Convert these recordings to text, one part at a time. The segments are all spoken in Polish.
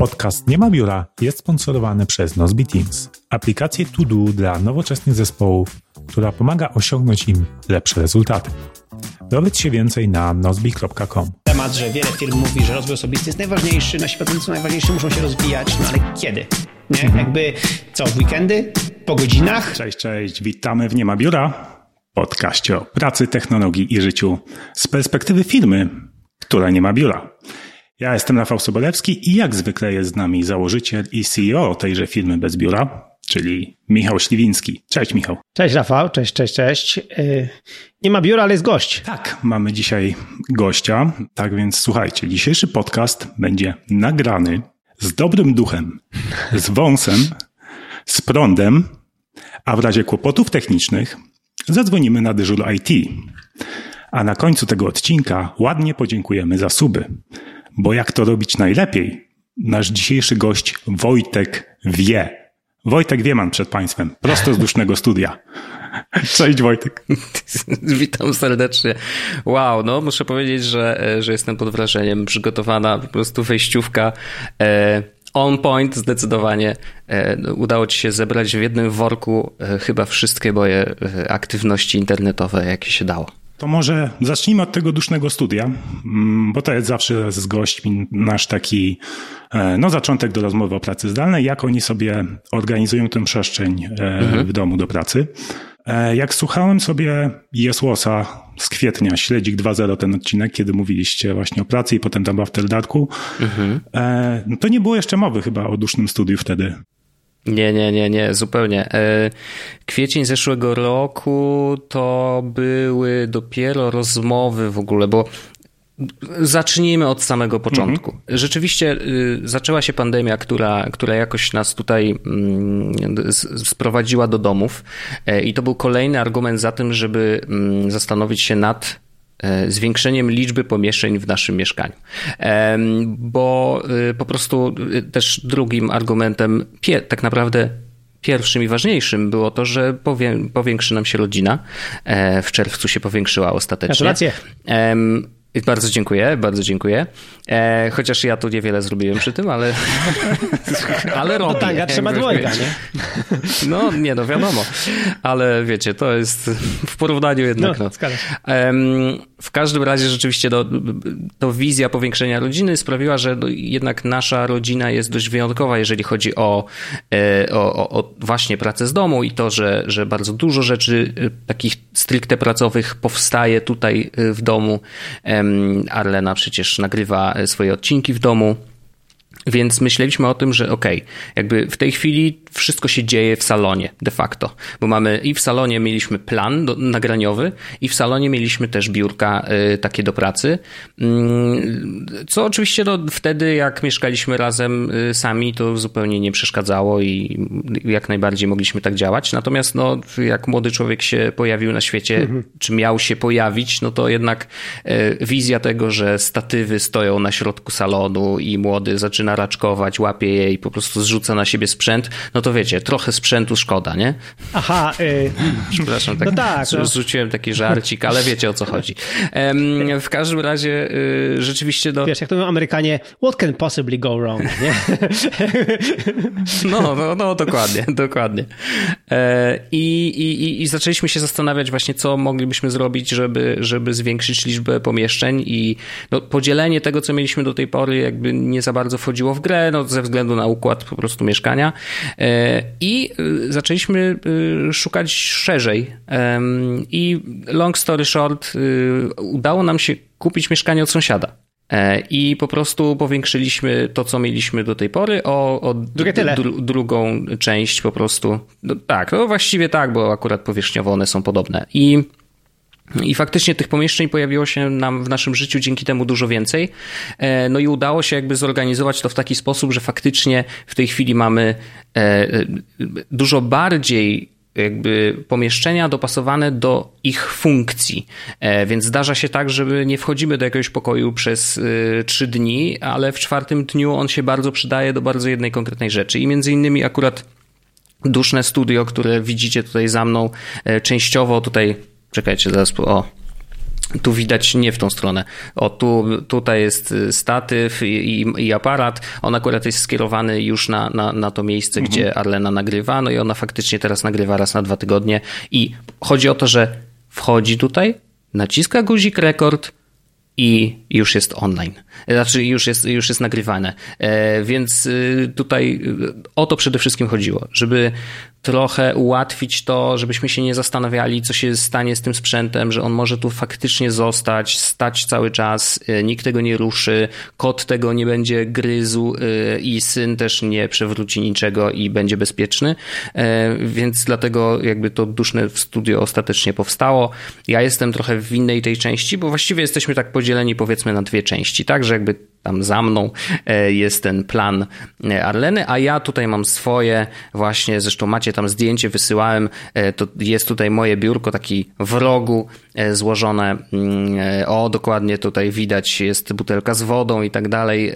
Podcast Nie ma biura jest sponsorowany przez Nozbi Teams, aplikację to do dla nowoczesnych zespołów, która pomaga osiągnąć im lepsze rezultaty. Dowiedz się więcej na nozbi.com. Temat, że wiele firm mówi, że rozwój osobisty jest najważniejszy, nasi pracownicy najważniejsi muszą się rozwijać, no ale kiedy? Nie? Mhm. Jakby co, w weekendy? Po godzinach? Cześć, cześć, witamy w Nie ma biura. Podcaście o pracy, technologii i życiu z perspektywy firmy, która nie ma biura. Ja jestem Rafał Sobolewski i jak zwykle jest z nami założyciel i CEO tejże firmy bez biura, czyli Michał Śliwiński. Cześć Michał. Cześć Rafał, cześć, cześć, cześć. Yy, nie ma biura, ale jest gość. Tak, mamy dzisiaj gościa, tak więc słuchajcie, dzisiejszy podcast będzie nagrany z dobrym duchem, z wąsem, z prądem, a w razie kłopotów technicznych zadzwonimy na dyżur IT. A na końcu tego odcinka ładnie podziękujemy za suby, bo jak to robić najlepiej, nasz dzisiejszy gość Wojtek wie. Wojtek Wieman przed Państwem, prosto z dusznego studia. Cześć Wojtek. Witam serdecznie. Wow, no muszę powiedzieć, że, że jestem pod wrażeniem. Przygotowana po prostu wejściówka. E, on point zdecydowanie. E, udało ci się zebrać w jednym worku e, chyba wszystkie moje e, aktywności internetowe, jakie się dało. To może zacznijmy od tego dusznego studia, mm, bo to jest zawsze z gośćmi nasz taki e, no, zaczątek do rozmowy o pracy zdalnej, jak oni sobie organizują tę przestrzeń e, mhm. w domu do pracy. E, jak słuchałem sobie Jesłosa z kwietnia, Śledzik 2.0 ten odcinek, kiedy mówiliście właśnie o pracy i potem tam w After Darku, mhm. no to nie było jeszcze mowy chyba o dusznym studiu wtedy. Nie, nie, nie, nie, zupełnie. Kwiecień zeszłego roku to były dopiero rozmowy w ogóle, bo zacznijmy od samego początku. Mhm. Rzeczywiście zaczęła się pandemia, która, która jakoś nas tutaj sprowadziła do domów i to był kolejny argument za tym, żeby zastanowić się nad zwiększeniem liczby pomieszczeń w naszym mieszkaniu. Bo po prostu też drugim argumentem, tak naprawdę pierwszym i ważniejszym było to, że powiększy nam się rodzina. W czerwcu się powiększyła ostatecznie. Gratulacje. Bardzo dziękuję, bardzo dziękuję. E, chociaż ja tu niewiele zrobiłem przy tym, ale, ale robię. No tanga trzeba dwojga, nie? No nie, no wiadomo. Ale wiecie, to jest w porównaniu jednak. No, no. w każdym razie rzeczywiście to, to wizja powiększenia rodziny sprawiła, że jednak nasza rodzina jest dość wyjątkowa, jeżeli chodzi o, o, o właśnie pracę z domu i to, że, że bardzo dużo rzeczy takich stricte pracowych powstaje tutaj w domu. Arlena przecież nagrywa swoje odcinki w domu. Więc myśleliśmy o tym, że okej, okay, jakby w tej chwili wszystko się dzieje w salonie de facto, bo mamy i w salonie mieliśmy plan do, nagraniowy i w salonie mieliśmy też biurka y, takie do pracy, y, co oczywiście no, wtedy jak mieszkaliśmy razem y, sami to zupełnie nie przeszkadzało i jak najbardziej mogliśmy tak działać, natomiast no, jak młody człowiek się pojawił na świecie, mhm. czy miał się pojawić, no to jednak y, wizja tego, że statywy stoją na środku salonu i młody zaczyna raczkować, łapie je i po prostu zrzuca na siebie sprzęt, no to wiecie, trochę sprzętu szkoda, nie? Aha. Y... Przepraszam, tak, no tak no. rzuciłem taki żarcik, ale wiecie o co chodzi. w każdym razie y, rzeczywiście... Do... Wiesz, jak to mówią Amerykanie, what can possibly go wrong, nie? no, no, no, dokładnie, dokładnie. E, I, i, I zaczęliśmy się zastanawiać właśnie, co moglibyśmy zrobić, żeby, żeby zwiększyć liczbę pomieszczeń i no, podzielenie tego, co mieliśmy do tej pory, jakby nie za bardzo wchodziło wchodziło w grę, no, ze względu na układ po prostu mieszkania. I zaczęliśmy szukać szerzej. I long story short, udało nam się kupić mieszkanie od sąsiada. E, I po prostu powiększyliśmy to, co mieliśmy do tej pory, o, o dru, drugą część po prostu. No, tak, no właściwie tak, bo akurat powierzchniowo one są podobne. I i faktycznie tych pomieszczeń pojawiło się nam w naszym życiu dzięki temu dużo więcej. E, no i udało się jakby zorganizować to w taki sposób, że faktycznie w tej chwili mamy e, dużo bardziej jakby pomieszczenia dopasowane do ich funkcji. E, więc zdarza się tak, że nie wchodzimy do jakiegoś pokoju przez e, trzy dni, ale w czwartym dniu on się bardzo przydaje do bardzo jednej konkretnej rzeczy. I między innymi akurat duszne studio, które widzicie tutaj za mną, e, częściowo tutaj, czekajcie, zaraz, o, tu widać nie w tą stronę. O, tu, tutaj jest y, statyw i, i, i aparat. On akurat jest skierowany już na, na, na to miejsce, mhm. gdzie Arlena nagrywa. No i ona faktycznie teraz nagrywa raz na dwa tygodnie. I chodzi o to, że wchodzi tutaj, naciska guzik rekord i już jest online. Znaczy, już jest, już jest nagrywane. E, więc y, tutaj y, o to przede wszystkim chodziło, żeby trochę ułatwić to, żebyśmy się nie zastanawiali, co się stanie z tym sprzętem, że on może tu faktycznie zostać, stać cały czas, e, nikt tego nie ruszy, kot tego nie będzie gryzł e, i syn też nie przewróci niczego i będzie bezpieczny. E, więc dlatego jakby to duszne studio ostatecznie powstało. Ja jestem trochę w innej tej części, bo właściwie jesteśmy tak podzieleni powiedzmy na dwie części, tak, że jakby tam za mną e, jest ten plan e, Arleny, a ja tutaj mam swoje właśnie, zresztą macie tam zdjęcie, wysyłałem, e, to jest tutaj moje biurko, taki w rogu złożone, mm, o dokładnie tutaj widać jest butelka z wodą i tak dalej.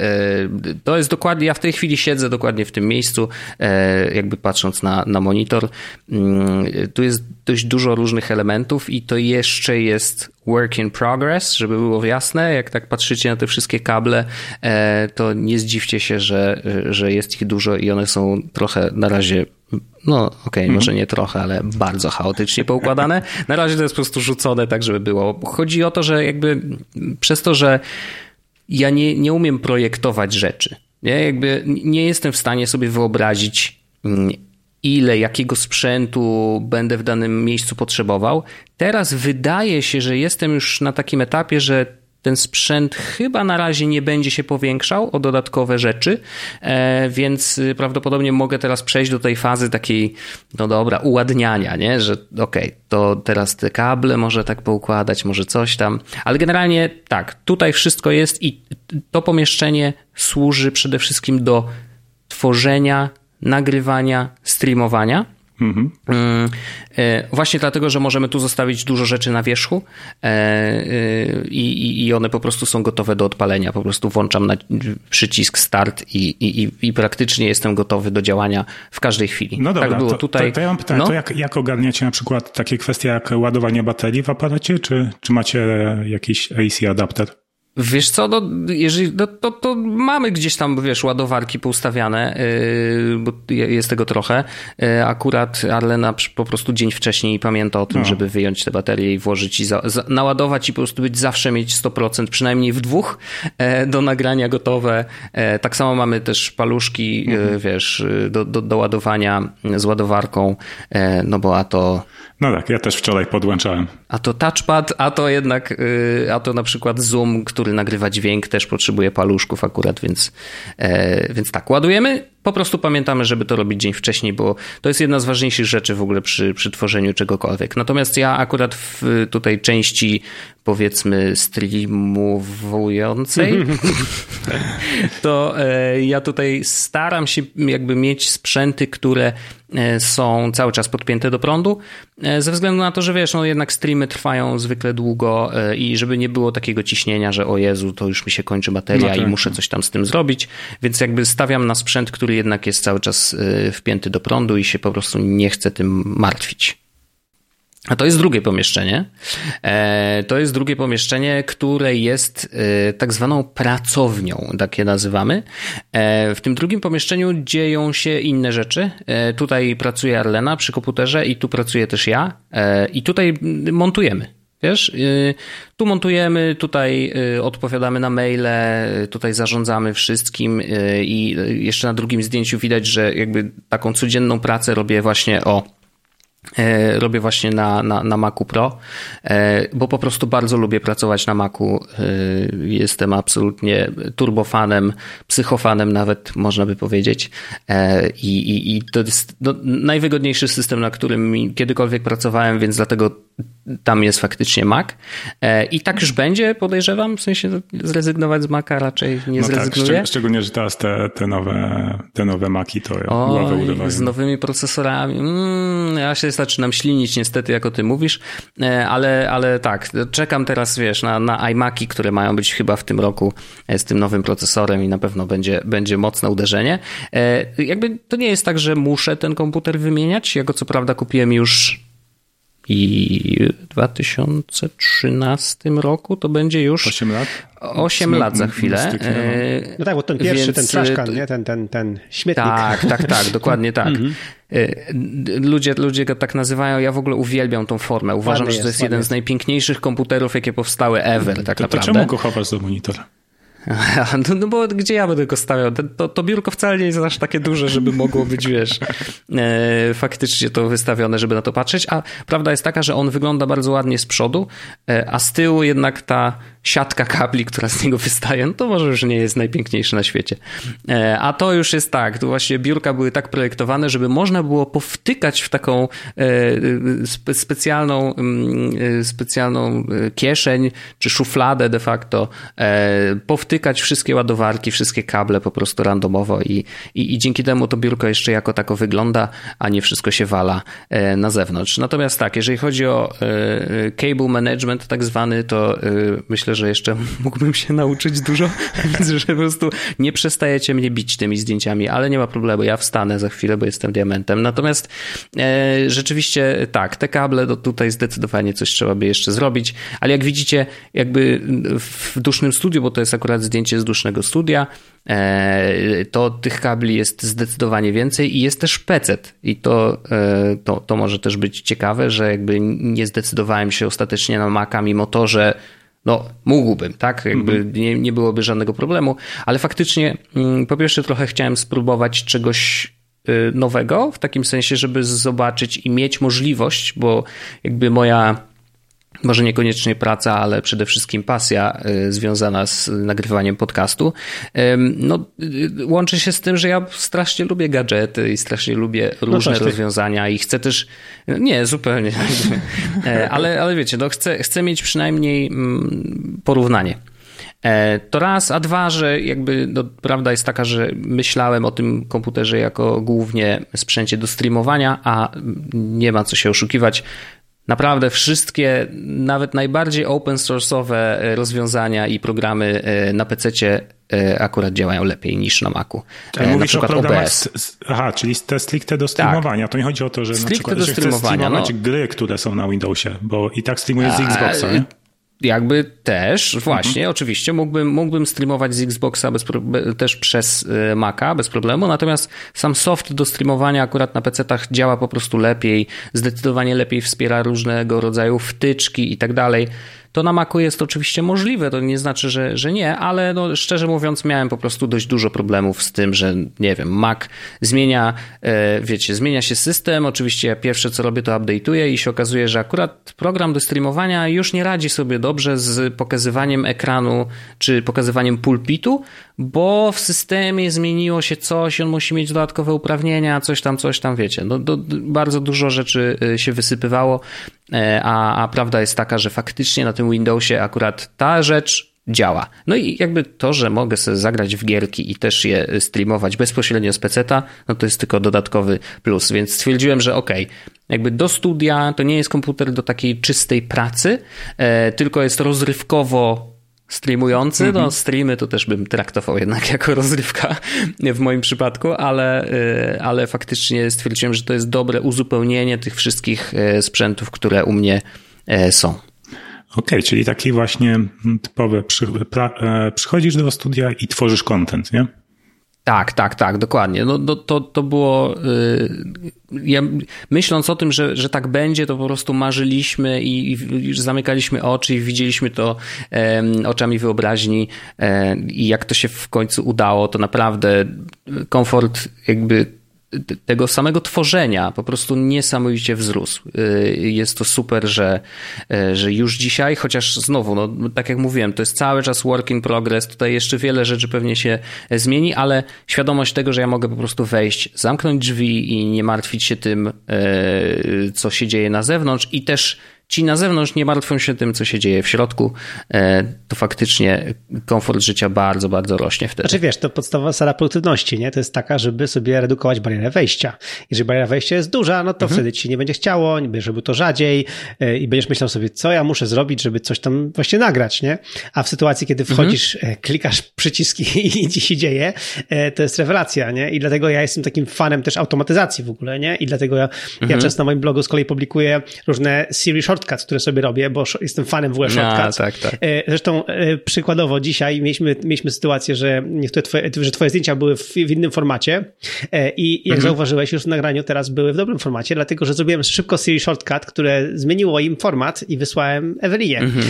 To jest dokładnie, ja w tej chwili siedzę dokładnie w tym miejscu, jakby patrząc na, na monitor. Mm, tu jest dość dużo różnych elementów i to jeszcze jest work in progress, żeby było jasne. Jak tak patrzycie na te wszystkie kable, e, to nie zdziwcie się, że, że jest ich dużo i one są trochę na razie no okej, okay, mm. może nie trochę, ale bardzo chaotycznie poukładane. Na razie to jest po prostu rzucone tak, żeby było. Chodzi o to, że jakby przez to, że ja nie, nie umiem projektować rzeczy, nie? Jakby nie jestem w stanie sobie wyobrazić mm, ile, jakiego sprzętu będę w danym miejscu potrzebował. Teraz wydaje się, że jestem już na takim etapie, że ten sprzęt chyba na razie nie będzie się powiększał o dodatkowe rzeczy, e, więc prawdopodobnie mogę teraz przejść do tej fazy takiej, no dobra, uładniania, nie? że okej, okay, to teraz te kable może tak poukładać, może coś tam, ale generalnie tak, tutaj wszystko jest i to pomieszczenie służy przede wszystkim do tworzenia nagrywania, streamowania. Mhm. Mm, e, właśnie dlatego, że możemy tu zostawić dużo rzeczy na wierzchu e, e, i, i one po prostu są gotowe do odpalenia. Po prostu włączam na przycisk start i, i, i praktycznie jestem gotowy do działania w każdej chwili. No dobra, tak było to, tutaj. To, to ja mam pytanie, no? to jak, jak ogarniacie na przykład takie kwestie jak ładowanie baterii w aparacie, czy, czy macie jakiś AC adapter? Wiesz co, no, jeżeli, no, to, to mamy gdzieś tam, wiesz, ładowarki poustawiane, yy, bo jest tego trochę. Yy, akurat Arlena po prostu dzień wcześniej pamięta o tym, no. żeby wyjąć te baterie i włożyć i za, za, naładować i po prostu być zawsze mieć 100%, przynajmniej w dwóch yy, do nagrania gotowe. E, tak samo mamy też paluszki, e, mhm. wiesz, do, do, do ładowania z ładowarką, e, no bo a to no tak, ja też wczoraj podłączałem. A to touchpad, a to jednak, y, a to na przykład Zoom, który nagrywa dźwięk, też potrzebuje paluszków akurat, więc, e, więc tak, ładujemy. Po prostu pamiętamy, żeby to robić dzień wcześniej, bo to jest jedna z ważniejszych rzeczy w ogóle przy, przy tworzeniu czegokolwiek. Natomiast ja akurat w tutaj części powiedzmy streamowującej, to e, ja tutaj staram się jakby mieć sprzęty, które e, są cały czas podpięte do prądu, e, ze względu na to, że wiesz, no jednak streamy trwają zwykle długo i żeby nie było takiego ciśnienia, że o Jezu, to już mi się kończy bateria no tak. i muszę coś tam z tym zrobić, więc jakby stawiam na sprzęt, który jednak jest cały czas wpięty do prądu i się po prostu nie chcę tym martwić. A to jest drugie pomieszczenie. E, to jest drugie pomieszczenie, które jest e, tak zwaną pracownią, tak je nazywamy. E, w tym drugim pomieszczeniu dzieją się inne rzeczy. Tutaj pracuje Arlena przy komputerze i tu pracuję też ja. I tutaj montujemy. Wiesz, tu montujemy, tutaj odpowiadamy na maile, tutaj zarządzamy wszystkim i jeszcze na drugim zdjęciu widać, że jakby taką codzienną pracę robię właśnie o robię właśnie na, na, na Macu Pro, e, bo po prostu bardzo lubię pracować na Macu. E, jestem absolutnie turbofanem, psychofanem nawet, można by powiedzieć. I, i, i to jest no, najwygodniejszy system, na którym kiedykolwiek pracowałem, więc dlatego tam jest faktycznie Mac. I tak już będzie, podejrzewam, w sensie zrezygnować z Maca raczej nie no tak, zrezygnuję. Tak, szczególnie, że teraz te, te, nowe, te nowe Maki to o, Z nowymi procesorami. Mm, ja się zaczynam ślinić niestety, jak o tym mówisz, e, ale, ale tak, czekam teraz, wiesz, na, na iMaki, które mają być chyba w tym roku e, z tym nowym procesorem i na pewno będzie, będzie mocne uderzenie. Jakby to nie jest tak, że muszę ten komputer wymieniać. Ja go co prawda kupiłem już i w 2013 roku to będzie już 8 lat? 8 lat za chwilę. E, no tak, bo ten pierwszy, Więc, ten traszkan, nie? Ten, ten, ten śmietnik. Tak, tak, tak, dokładnie tak. Mhm. E, ludzie, ludzie go tak nazywają, ja w ogóle uwielbiam tą formę. Uważam, że to jest jeden z najpiękniejszych komputerów, jakie powstały ever, tak to, naprawdę. To czemu go chowasz do monitora? No, no, bo gdzie ja będę go stawiał? To, to biurko wcale nie jest aż takie duże, żeby mogło być, wiesz, e, faktycznie to wystawione, żeby na to patrzeć, a prawda jest taka, że on wygląda bardzo ładnie z przodu, e, a z tyłu jednak ta siatka kabli, która z niego wystaje, no to może już nie jest najpiękniejsze na świecie. E, a to już jest tak, tu właśnie biurka były tak projektowane, żeby można było powtykać w taką e, specjalną, mm, specjalną kieszeń, czy szufladę de facto, powtykać wtykać wszystkie ładowarki, wszystkie kable po prostu randomowo i, i, i dzięki temu to biurko jeszcze jako tako wygląda, a nie wszystko się wala e, na zewnątrz. Natomiast tak, jeżeli chodzi o e, e, cable management tak zwany, to myślę, że jeszcze mógłbym się nauczyć dużo, więc że po prostu nie przestajecie mnie bić tymi zdjęciami, ale nie ma problemu, ja wstanę za chwilę, bo jestem diamentem. Natomiast rzeczywiście tak, te kable, to tutaj zdecydowanie coś trzeba by jeszcze zrobić, ale jak widzicie, jakby w dusznym studiu, bo to jest akurat zdjęcie z dłuższego studia, e, to tych kabli jest zdecydowanie więcej i jest też PC. I to, e, to, to może też być ciekawe, że jakby nie zdecydowałem się ostatecznie na Maca, mimo to, że no, mógłbym, tak? Jakby -hmm. nie, nie byłoby żadnego problemu, ale faktycznie mm, po pierwsze trochę chciałem spróbować czegoś y, nowego, w takim sensie, żeby zobaczyć i mieć możliwość, bo jakby moja może niekoniecznie praca, ale przede wszystkim pasja y, związana z nagrywaniem podcastu, no, y, łączy się z tym, że ja strasznie lubię gadżety i strasznie lubię no różne no rozwiązania i chcę też, nie, zupełnie, e, ale, ale wiecie, no chcę, chcę mieć przynajmniej mm, porównanie. E, to raz, a dwa, że jakby no, prawda jest taka, że myślałem o tym komputerze jako głównie sprzęcie do streamowania, a nie ma co się oszukiwać. Naprawdę wszystkie, nawet najbardziej open source'owe e, rozwiązania i programy e, na PC e, akurat działają lepiej niż na Macu. Ale na przykład o OBS. Z, aha, czyli te stricte do streamowania. Tak. To nie chodzi o to, że stricte na przykład, do streamowania, no. gry, które są na Windowsie, bo i tak streamuje z Xboxa, nie? Jakby też, właśnie, mhm. oczywiście, mógłbym, mógłbym streamować z Xboxa bez, też przez e, Maca bez problemu, natomiast sam soft do streamowania akurat na PC-tach działa po prostu lepiej, zdecydowanie lepiej wspiera różnego rodzaju wtyczki i tak dalej. To na Macu jest oczywiście możliwe, to nie znaczy, że, że nie, ale no, szczerze mówiąc miałem po prostu dość dużo problemów z tym, że nie wiem, Mac zmienia, e, wiecie, zmienia się system, oczywiście ja pierwsze co robię to update'uję i się okazuje, że akurat program do streamowania już nie radzi sobie dobrze z pokazywaniem ekranu czy pokazywaniem pulpitu, bo w systemie zmieniło się coś, on musi mieć dodatkowe uprawnienia, coś tam, coś tam, wiecie. No, do, bardzo dużo rzeczy y, się wysypywało, e, a, a prawda jest taka, że faktycznie na tym Windowsie akurat ta rzecz działa. No i jakby to, że mogę sobie zagrać w gierki i też je streamować bezpośrednio z PC-ta, no to jest tylko dodatkowy plus, więc stwierdziłem, że okej, okay, jakby do studia to nie jest komputer do takiej czystej pracy, e, tylko jest rozrywkowo streamujący. No, mhm. streamy to też bym traktował jednak jako rozrywka w moim przypadku, ale, y, ale faktycznie stwierdziłem, że to jest dobre uzupełnienie tych wszystkich y, sprzętów, które u mnie y, są. Okej, okay, czyli taki właśnie typowy, przy, pra, e, przychodzisz do studia i tworzysz content, nie? Tak, tak, tak, dokładnie. No, no to, to było. Yy, ja, myśląc o tym, że, że tak będzie, to po prostu marzyliśmy i, i zamykaliśmy oczy i widzieliśmy to yy, oczami wyobraźni. Yy, I jak to się w końcu udało, to naprawdę komfort jakby tego samego tworzenia po prostu niesamowicie wzrósł. Y, jest to super, że, y, że już dzisiaj, chociaż znowu, no, tak jak mówiłem, to jest cały czas work in progress, tutaj jeszcze wiele rzeczy pewnie się zmieni, ale świadomość tego, że ja mogę po prostu wejść, zamknąć drzwi i nie martwić się tym, y, co się dzieje na zewnątrz i też ci na zewnątrz nie martwią się tym, co się dzieje w środku, e, to faktycznie komfort życia bardzo, bardzo rośnie wtedy. Znaczy wiesz, to podstawowa sala produktywności, nie? To jest taka, żeby sobie redukować barierę wejścia. Jeżeli bariera wejścia jest duża, no to mhm. wtedy ci nie będzie chciało, robił to rzadziej e, i będziesz myślał sobie, co ja muszę zrobić, żeby coś tam właśnie nagrać, nie? A w sytuacji, kiedy mhm. wchodzisz, mhm. klikasz przyciski i ci się dzieje, to jest rewelacja, nie? I dlatego ja jestem takim fanem też automatyzacji w ogóle, nie? I dlatego ja, mhm. ja często na moim blogu z kolei publikuję różne Siri shortcuts, które sobie robię, bo jestem fanem w ogóle shortcuts. A, tak, tak. Zresztą przykładowo dzisiaj mieliśmy, mieliśmy sytuację, że niektóre twoje, że twoje zdjęcia były w, innym formacie i jak mhm. zauważyłeś już w nagraniu teraz były w dobrym formacie, dlatego, że zrobiłem szybko Siri shortcut, które zmieniło im format i wysłałem Ewelinie. Mhm.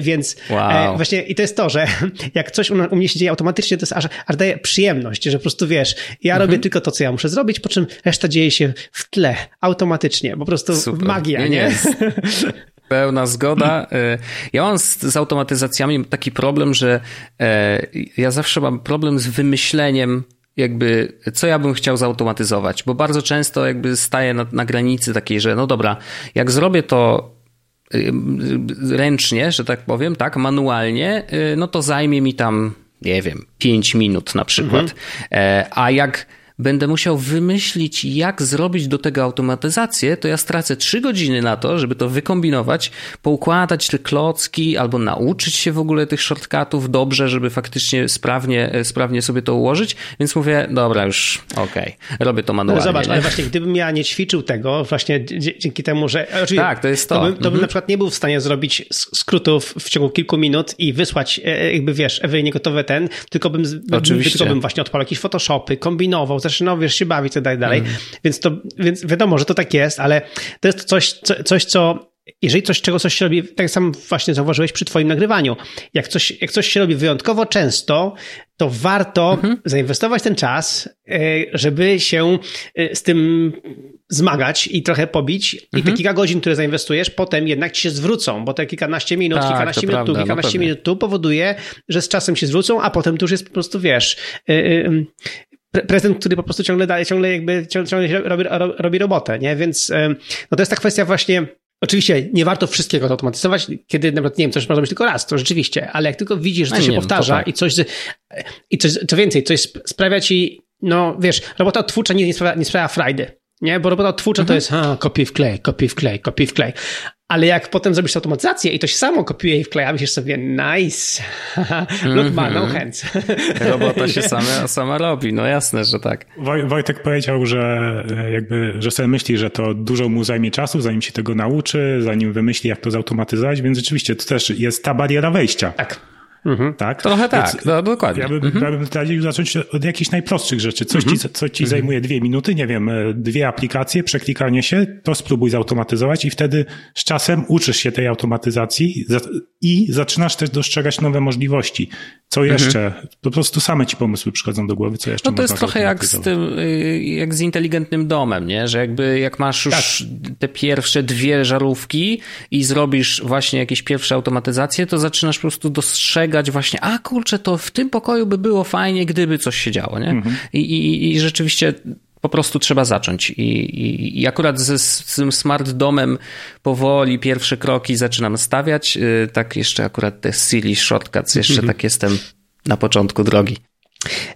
Więc wow. właśnie i to jest to, że jak coś u, mnie się dzieje automatycznie, to jest aż, aż daje przyjemność, że po prostu wiesz, ja mhm. robię tylko to, co ja muszę zrobić, po czym reszta dzieje się w tle, automatycznie, po prostu Super. magia, nie? nie? Pełna zgoda. E, ja mam z, z, automatyzacjami taki problem, że e, ja zawsze mam problem z wymyśleniem jakby, co ja bym chciał zautomatyzować, bo bardzo często jakby staję na, na granicy takiej, że no dobra, jak zrobię to e, ręcznie, że tak powiem, tak, manualnie, no to zajmie mi tam, nie wiem, 5 minut na przykład. Mhm. A jak będę musiał wymyślić, jak zrobić do tego automatyzację, to ja stracę trzy godziny na to, żeby to wykombinować, poukładać te klocki albo nauczyć się w ogóle tych shortcutów dobrze, żeby faktycznie sprawnie, sprawnie sobie to ułożyć. Więc mówię, dobra, już okej, okay, robię to manualnie. No zobacz, nie? ale właśnie gdybym ja nie ćwiczył tego, właśnie dzięki temu, że. Tak, to jest to. To bym, to bym mhm. na przykład nie był w stanie zrobić skrótów w ciągu kilku minut i wysłać, e, jakby wiesz, Ewelinie gotowe ten, tylko bym, Oczywiście. tylko bym właśnie odpalał jakieś Photoshopy, kombinował, zaczynał, wiesz, się bawić i tak dalej. Mm. Więc to, więc wiadomo, że to tak jest, ale to jest coś, co, coś, co jeżeli coś, czego coś się robi, tak sam właśnie zauważyłeś przy twoim nagrywaniu, jak coś, jak coś się robi wyjątkowo często, to warto mhm. zainwestować ten czas, e, żeby się e, z tym zmagać i trochę pobić. Mhm. I te mhm. kilka godzin, które zainwestujesz, potem jednak ci się zwrócą, bo te kilkanaście minut, tak, kilkanaście minut prawda, tu, no kilkanaście no minut tu powoduje, że z czasem się zwrócą, a potem to już jest po prostu, wiesz, e, prezydent, który po prostu ciągle daje, ciągle jakby ciągle robi, robi robotę, nie? Więc no to jest ta kwestia właśnie Oczywiście nie warto wszystkiego automatyzować, kiedy nawet, nie wiem, coś można robić tylko raz, to rzeczywiście, ale jak tylko widzisz, że to się wiem, powtarza tak. i coś, i coś, co więcej, coś sprawia ci, no wiesz, robota twórcza nie, nie sprawia, nie sprawia frajdy, nie? Bo robota twórcza mhm. to jest, a, kopiuj w klej, kopiuj w klej, kopiuj w klej. Ale jak potem zrobisz automatyzację i to się samo kopiuje i wkleja, myślisz sobie, nice, look mm -hmm. no hands. Robota się sama, sama robi, no jasne, że tak. Woj, Wojtek powiedział, że e, jakby, że sobie myśli, że to dużo mu zajmie czasu, zanim się tego nauczy, zanim wymyśli, jak to zautomatyzować, więc rzeczywiście to też jest ta bariera wejścia. Tak. Mhm. Tak? Trochę tak, Więc no, dokładnie. Ja bym, mhm. ja bym radził zacząć od jakichś najprostszych rzeczy. Coś mhm. ci, co ci mhm. zajmuje dwie minuty, nie wiem, e, dwie aplikacje, przeklikanie się, to spróbuj zautomatyzować i wtedy z czasem uczysz się tej automatyzacji i zaczynasz też dostrzegać nowe możliwości. Co mhm. jeszcze? Po prostu same ci pomysły przychodzą do głowy, co jeszcze No to jest trochę jak z tym, y, jak z inteligentnym domem, nie? Że jakby jak masz już tak. te pierwsze dwie żarówki i zrobisz właśnie jakieś pierwsze automatyzacje, to zaczynasz po prostu dostrzegać właśnie, a kurczę, to w tym pokoju by było fajnie, gdyby coś się działo, nie? Mhm. I, i, I rzeczywiście po prostu trzeba zacząć. I, i, i akurat ze, z tym smart domem powoli pierwsze kroki zaczynam stawiać. Y, tak jeszcze akurat te silly shortcuts, jeszcze -hmm. tak jestem na początku drogi.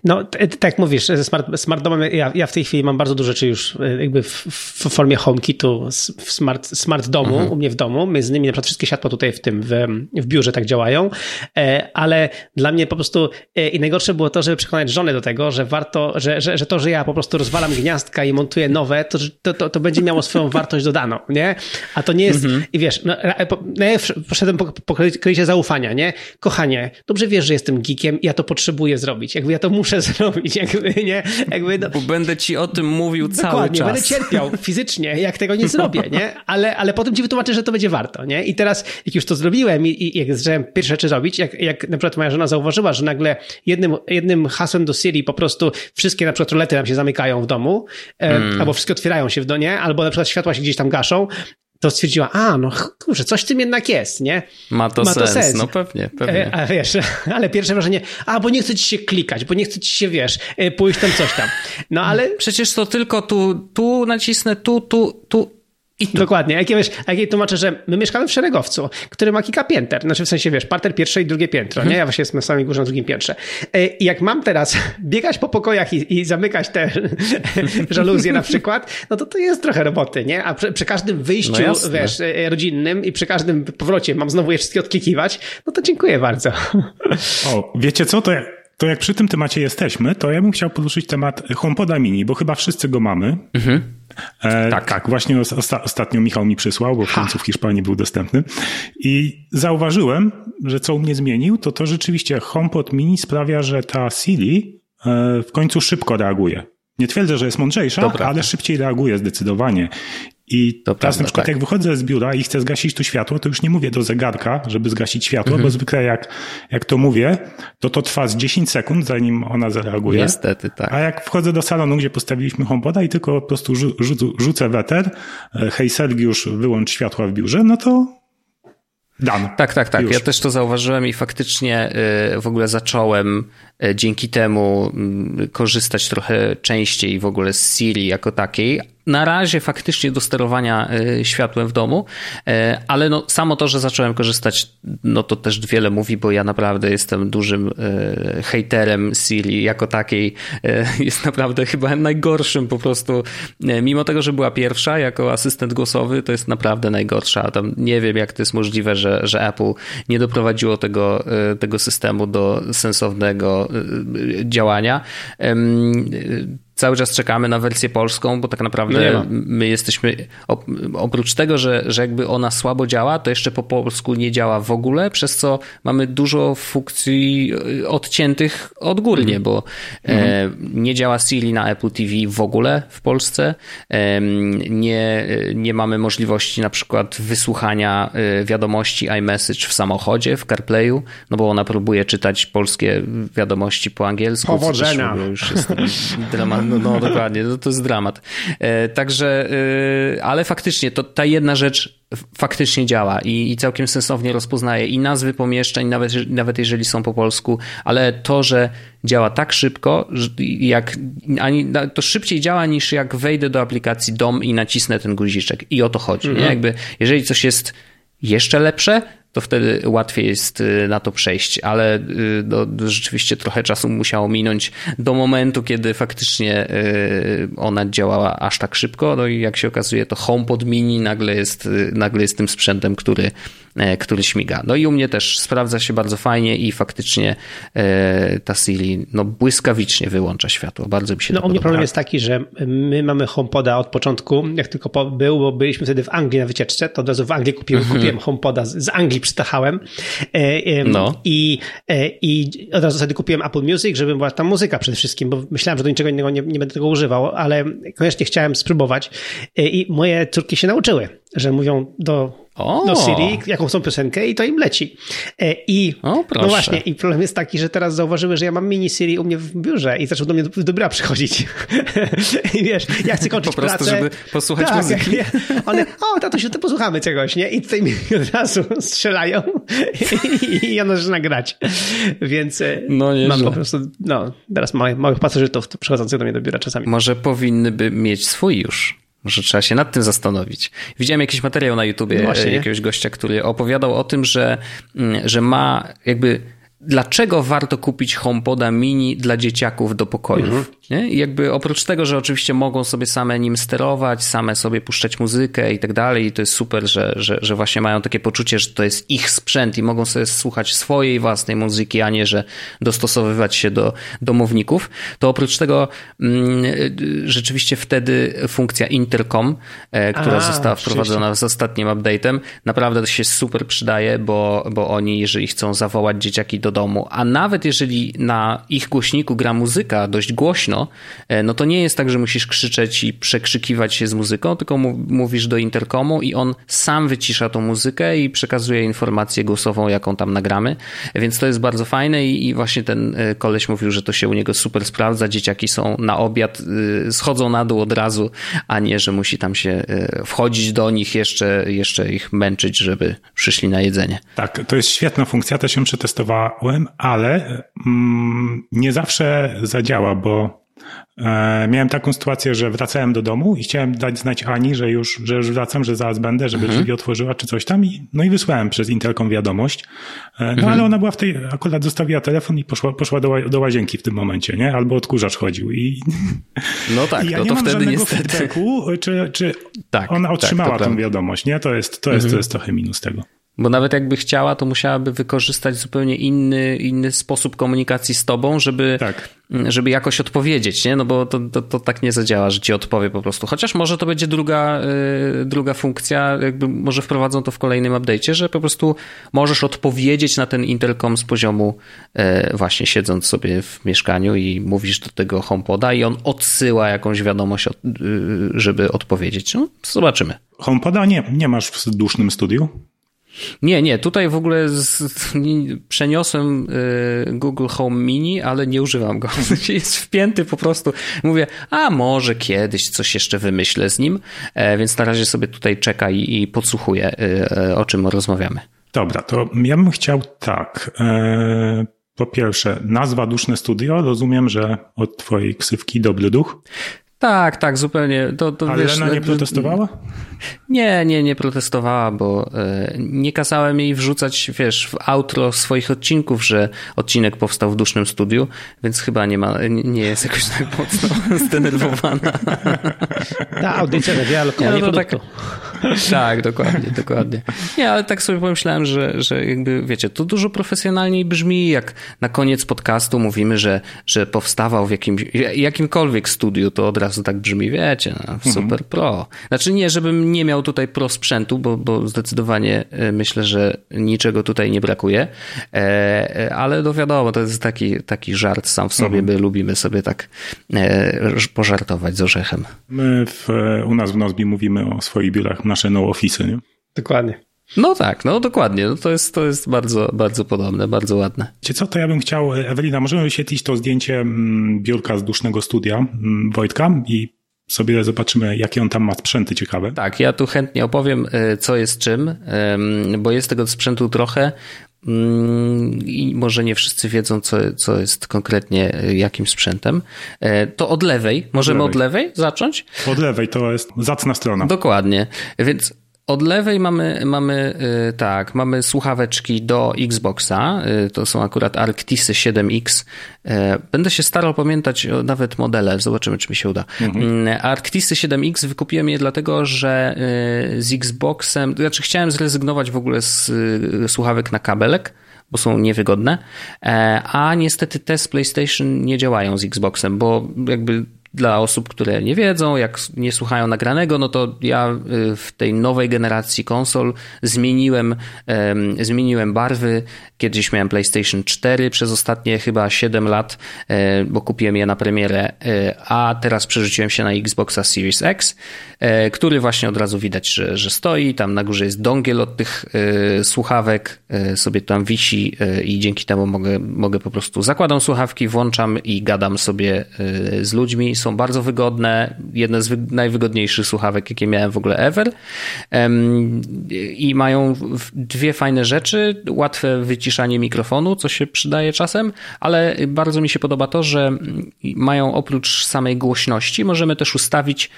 No, tak jak mówisz, ze smart, smart domem, ja, ja w tej chwili mam bardzo dużo rzeczy już e, jakby w, w formie HomeKitu w smart, smart domu, mhm. u mnie w domu. Między innymi na przykład wszystkie światła tutaj w tym, w, w biurze tak działają, e, ale dla mnie po prostu e, i najgorsze było to, żeby przekonać żonę do tego, że warto, że, że, że to, że ja po prostu rozwalam gniazdka i montuję nowe, to, to, to, to będzie miało swoją wartość dodaną, nie? A to nie jest, mhm. i wiesz, no, no ja poszedłem po, po kredycie zaufania, nie? Kochanie, dobrze wiesz, że jestem geekiem i ja to potrzebuję zrobić. Jakby ja to muszę zrobić, jakby, nie? Jakby, no. Bo będę ci o tym mówił cały Dokładnie, czas. będę cierpiał fizycznie, jak tego nie zrobię, nie? Ale, ale potem ci wytłumaczę, że to będzie warto, nie? I teraz, jak już to zrobiłem i, i jak zacząłem pierwsze rzeczy robić, jak, jak na przykład moja żona zauważyła, że nagle jednym, jednym hasłem do Siri po prostu wszystkie na przykład rolety nam się zamykają w domu, mm. albo wszystkie otwierają się w donie, albo na przykład światła się gdzieś tam gaszą, to stwierdziła, a no kurczę, coś w tym jednak jest, nie? Ma to, Ma to sens. sens. no pewnie, pewnie. E, a wiesz, ale pierwsze wrażenie, a bo nie chce ci się klikać, bo nie chce ci się, wiesz, e, pójść tam coś tam. No ale... Przecież to tylko tu, tu nacisnę, tu, tu, tu I tu. Dokładnie. Jak, wiesz, jak jej tłumaczę, że my mieszkamy w szeregowcu, który ma kilka pięter. Znaczy w sensie, wiesz, parter pierwsze i drugie piętro, nie? Ja właśnie jestem na samej górze na drugim piętrze. E, I jak mam teraz biegać po pokojach i, i zamykać te żaluzje na przykład, no to to jest trochę roboty, nie? A przy, przy każdym wyjściu, no wiesz, e, rodzinnym i przy każdym powrocie mam znowu je wszystkie odklikiwać, no to dziękuję bardzo. O, wiecie co, to to jak przy tym temacie jesteśmy, to ja bym chciał poruszyć temat HomePoda Mini, bo chyba wszyscy go mamy. Mhm. E, tak. tak, właśnie osta ostatnio Michał mi przysłał, bo w końcu w Hiszpanii był dostępny. I zauważyłem, że co u mnie zmienił, to to rzeczywiście HomePod Mini sprawia, że ta Siri e, w końcu szybko reaguje. Nie twierdzę, że jest mądrzejsza, Dobra. ale szybciej reaguje zdecydowanie. I to teraz prawda, na przykład tak. jak wychodzę z biura i chcę zgasić tu światło, to już nie mówię do zegarka, żeby zgasić światło, mhm. bo zwykle jak, jak to mówię, to to trwa z 10 sekund, zanim ona zareaguje. Niestety, tak. A jak wchodzę do salonu, gdzie postawiliśmy HomePoda i tylko po prostu rzu rzucę weter, e, hej Sergiusz, wyłącz światła w biurze, no to Dan. Tak, tak, tak. Już. Ja też to zauważyłem i faktycznie y, w ogóle zacząłem y, dzięki temu korzystać trochę częściej w ogóle z Siri jako takiej, na razie faktycznie do sterowania e, światłem w domu, e, ale no, samo to, że zacząłem korzystać, no to też wiele mówi, bo ja naprawdę jestem dużym e, hejterem Siri jako takiej. Jest naprawdę chyba najgorszym po prostu, mimo tego, że była pierwsza jako asystent głosowy, to jest naprawdę najgorsza. Tam nie wiem, jak to jest możliwe, że, że Apple nie doprowadziło tego, tego systemu do sensownego działania cały czas czekamy na wersję polską, bo tak naprawdę no my jesteśmy, oprócz tego, że, że jakby ona słabo działa, to jeszcze po polsku nie działa w ogóle, przez co mamy dużo funkcji e, odciętych odgórnie, mm. bo mm. nie działa Siri na Apple TV w ogóle w Polsce, nie, nie mamy możliwości na przykład wysłuchania e, wiadomości iMessage w samochodzie, w CarPlayu, no bo ona próbuje czytać polskie wiadomości po angielsku. Powodzenia! Już jest dramat no, no dokładnie, no, to jest dramat. E, także, e, ale faktycznie to ta jedna rzecz faktycznie działa i, i całkiem sensownie rozpoznaje i nazwy pomieszczeń, nawet, nawet jeżeli są po polsku, ale to, że działa tak szybko, jak, ani, to szybciej działa niż jak wejdę do aplikacji DOM i nacisnę ten guziczek. I o to chodzi. Mhm. Nie? Jakby, jeżeli coś jest jeszcze lepsze, to wtedy łatwiej jest y, na to przejść, ale y, no, rzeczywiście trochę czasu musiało minąć do momentu, kiedy faktycznie y, ona działała aż tak szybko. No i jak się okazuje, to HomePod Mini nagle jest, nagle jest tym sprzętem, który E, który śmiga. No i u mnie też sprawdza się bardzo fajnie i faktycznie e, ta Siri no, błyskawicznie wyłącza światło. Bardzo mi się No u mnie problem jest taki, że my mamy HomePoda od początku, jak tylko był, bo byliśmy wtedy w Anglii na wycieczce, to od razu w Anglii kupiłem, mhm. kupiłem HomePoda, z Anglii przytachałem. E, no. i, i od razu wtedy kupiłem Apple Music, żeby była tam muzyka przede wszystkim, bo myślałem, że do niczego innego nie, nie będę tego używał, ale koniecznie chciałem spróbować. I moje córki się nauczyły, że mówią do o. do Siri, jaką są piosenkę i to im leci. E, I o, no właśnie, i problem jest taki, że teraz zauważyły, że ja mam mini Siri u mnie w biurze i zaczęły do mnie do, do biura przychodzić. I wiesz, ja chcę kończyć po prostu, pracę. żeby posłuchać tak, muzyki. Ja, one, o tatusiu, to posłuchamy czegoś, nie? I tutaj mi od razu strzelają i, i ona zaczyna grać. Więc e, no, mam po prostu, no, teraz małych, małych pasożytów przychodzących do mnie do biura czasami. Może powinny by mieć swój już. Może trzeba się nad tym zastanowić. Widziałem jakiś materiał na YouTubie no jakiegoś gościa, który opowiadał o tym, że, mm, że ma jakby dlaczego warto kupić HomePoda mini dla dzieciaków do pokojów. Mhm. Nie? I jakby oprócz tego, że oczywiście mogą sobie same nim sterować, same sobie puszczać muzykę i tak dalej, i to jest super, że, że, że właśnie mają takie poczucie, że to jest ich sprzęt i mogą sobie słuchać swojej własnej muzyki, a nie, że dostosowywać się do domowników, to oprócz tego mm, rzeczywiście wtedy funkcja Intercom, e, która a, została wprowadzona z ostatnim update'em, naprawdę się super przydaje, bo, bo oni, jeżeli chcą zawołać dzieciaki do domu, a nawet jeżeli na ich głośniku gra muzyka dość głośno, E, no to nie jest tak, że musisz krzyczeć i przekrzykiwać się z muzyką, tylko mówisz do interkomu i on sam wycisza tą muzykę i przekazuje informację głosową, jaką tam nagramy. Więc to jest bardzo fajne i, właśnie ten e, koleś mówił, że to się u niego super sprawdza. Dzieciaki są na obiad, e, schodzą na dół od razu, a nie, że musi tam się wchodzić do nich, jeszcze, jeszcze ich męczyć, żeby przyszli na jedzenie. Tak, to jest świetna funkcja, też ją przetestowałem, ale mm, nie zawsze zadziała, bo E, miałem taką sytuację, że wracałem do domu i chciałem dać znać Ani, że już, że już wracam, że zaraz będę, żeby mhm. drzwi otworzyła czy coś tam. I, no i wysłałem przez Intelkom wiadomość. E, no mhm. ale ona była w tej, akurat zostawiła telefon i poszła, poszła do, do łazienki w tym momencie, nie? Albo odkurzacz chodził. I, no tak, i ja no nie to wtedy niestety. Feedbacku, czy, czy tak, ona tak, otrzymała tak, tą wiadomość, nie? To jest, to jest, mhm. to jest trochę minus tego. Bo nawet jakby chciała, to musiałaby wykorzystać zupełnie inny, inny sposób komunikacji z tobą, żeby, tak. żeby jakoś odpowiedzieć, nie? No bo to, to, to, tak nie zadziała, że ci odpowie po prostu. Chociaż może to będzie druga, yy, druga funkcja, jakby może wprowadzą to w kolejnym update'cie, że po prostu możesz odpowiedzieć na ten intercom z poziomu yy, właśnie siedząc sobie w mieszkaniu i mówisz do tego HomePoda i on odsyła jakąś wiadomość, yy, żeby odpowiedzieć. No, zobaczymy. HomePoda nie, nie masz w dusznym studiu? Nie, nie, tutaj w ogóle z, przeniosłem y, Google Home Mini, ale nie używam go. Jest wpięty po prostu. Mówię, a może kiedyś coś jeszcze wymyślę z nim, e, więc na razie sobie tutaj czeka i, i podsłuchuję, y, e, o czym rozmawiamy. Dobra, to ja bym chciał tak. E, po pierwsze, nazwa Duszne Studio. Rozumiem, że od twojej ksywki Dobry Duch. Tak, tak, zupełnie. To, to, Ale wiesz, Lena nie protestowała? Nie, nie, nie protestowała, bo e, nie kazałem jej wrzucać, wiesz, w outro swoich odcinków, że odcinek powstał w dusznym studiu, więc chyba nie ma, nie jest jakoś tak mocno zdenerwowana. Ta audycja radia lokalnie no tak, tak, dokładnie, dokładnie. Nie, ale tak sobie pomyślałem, że, że jakby, wiecie, to dużo profesjonalniej brzmi, jak na koniec podcastu mówimy, że, że powstawał w jakimś, jakimkolwiek studiu, to od razu tak brzmi, wiecie, no, mhm. super pro. Znaczy nie, żebym nie miał tutaj pro sprzętu, bo, bo zdecydowanie e, myślę, że niczego tutaj nie brakuje, e, e, ale no wiadomo, to jest taki, taki żart sam w sobie, mhm. my lubimy sobie tak pożartować z orzechem. My w, u nas w Nozbi mówimy o swoich biurach nasze no office, nie? Dokładnie. No tak, no dokładnie. No to, jest, to jest bardzo, bardzo podobne, bardzo ładne. Wiecie co, to ja bym chciał, Ewelina, możemy wyświetlić to zdjęcie mm, biurka z dusznego studia mm, Wojtka i sobie zobaczymy, jakie on tam ma sprzęty ciekawe. Tak, ja tu chętnie opowiem, e, co jest czym, bo jest tego sprzętu trochę. Mm, I może nie wszyscy wiedzą, co, co jest konkretnie e, jakim sprzętem. E, to od lewej. Możemy od lewej, od lewej zacząć? Od lewej to jest zacna strona. Dokładnie. Więc od lewej mamy, mamy y, tak, mamy słuchaweczki do Xboxa. Y, to są akurat Arctisy 7X. Y, będę się starał pamiętać nawet modele, zobaczymy, czy mi się uda. Mhm. Mm, Arctisy 7X wykupiłem je dlatego, że z Xboxem, znaczy chciałem zrezygnować w ogóle z słuchawek na kabelek bo są niewygodne, e, a niestety te z PlayStation nie działają z Xboxem, bo jakby dla osób, które nie wiedzą, jak nie słuchają nagranego, no to ja y, w tej nowej generacji konsol zmieniłem, zmieniłem barwy. Kiedyś miałem PlayStation 4 przez ostatnie chyba 7 lat, e, bo kupiłem je na premierę, e, a teraz przerzuciłem się na Xboxa Series X, e, który właśnie od razu widać, że, że stoi. Tam na górze jest dongiel od tych słuchawek, sobie tam wisi i dzięki temu mogę, mogę po prostu zakładam słuchawki, włączam i gadam sobie z ludźmi są bardzo wygodne, jedne z najwygodniejszych słuchawek, jakie miałem w ogóle ever. I mają dwie fajne rzeczy, łatwe wyciszanie mikrofonu, co się przydaje czasem, ale bardzo mi się podoba to, że mają oprócz samej głośności, możemy też ustawić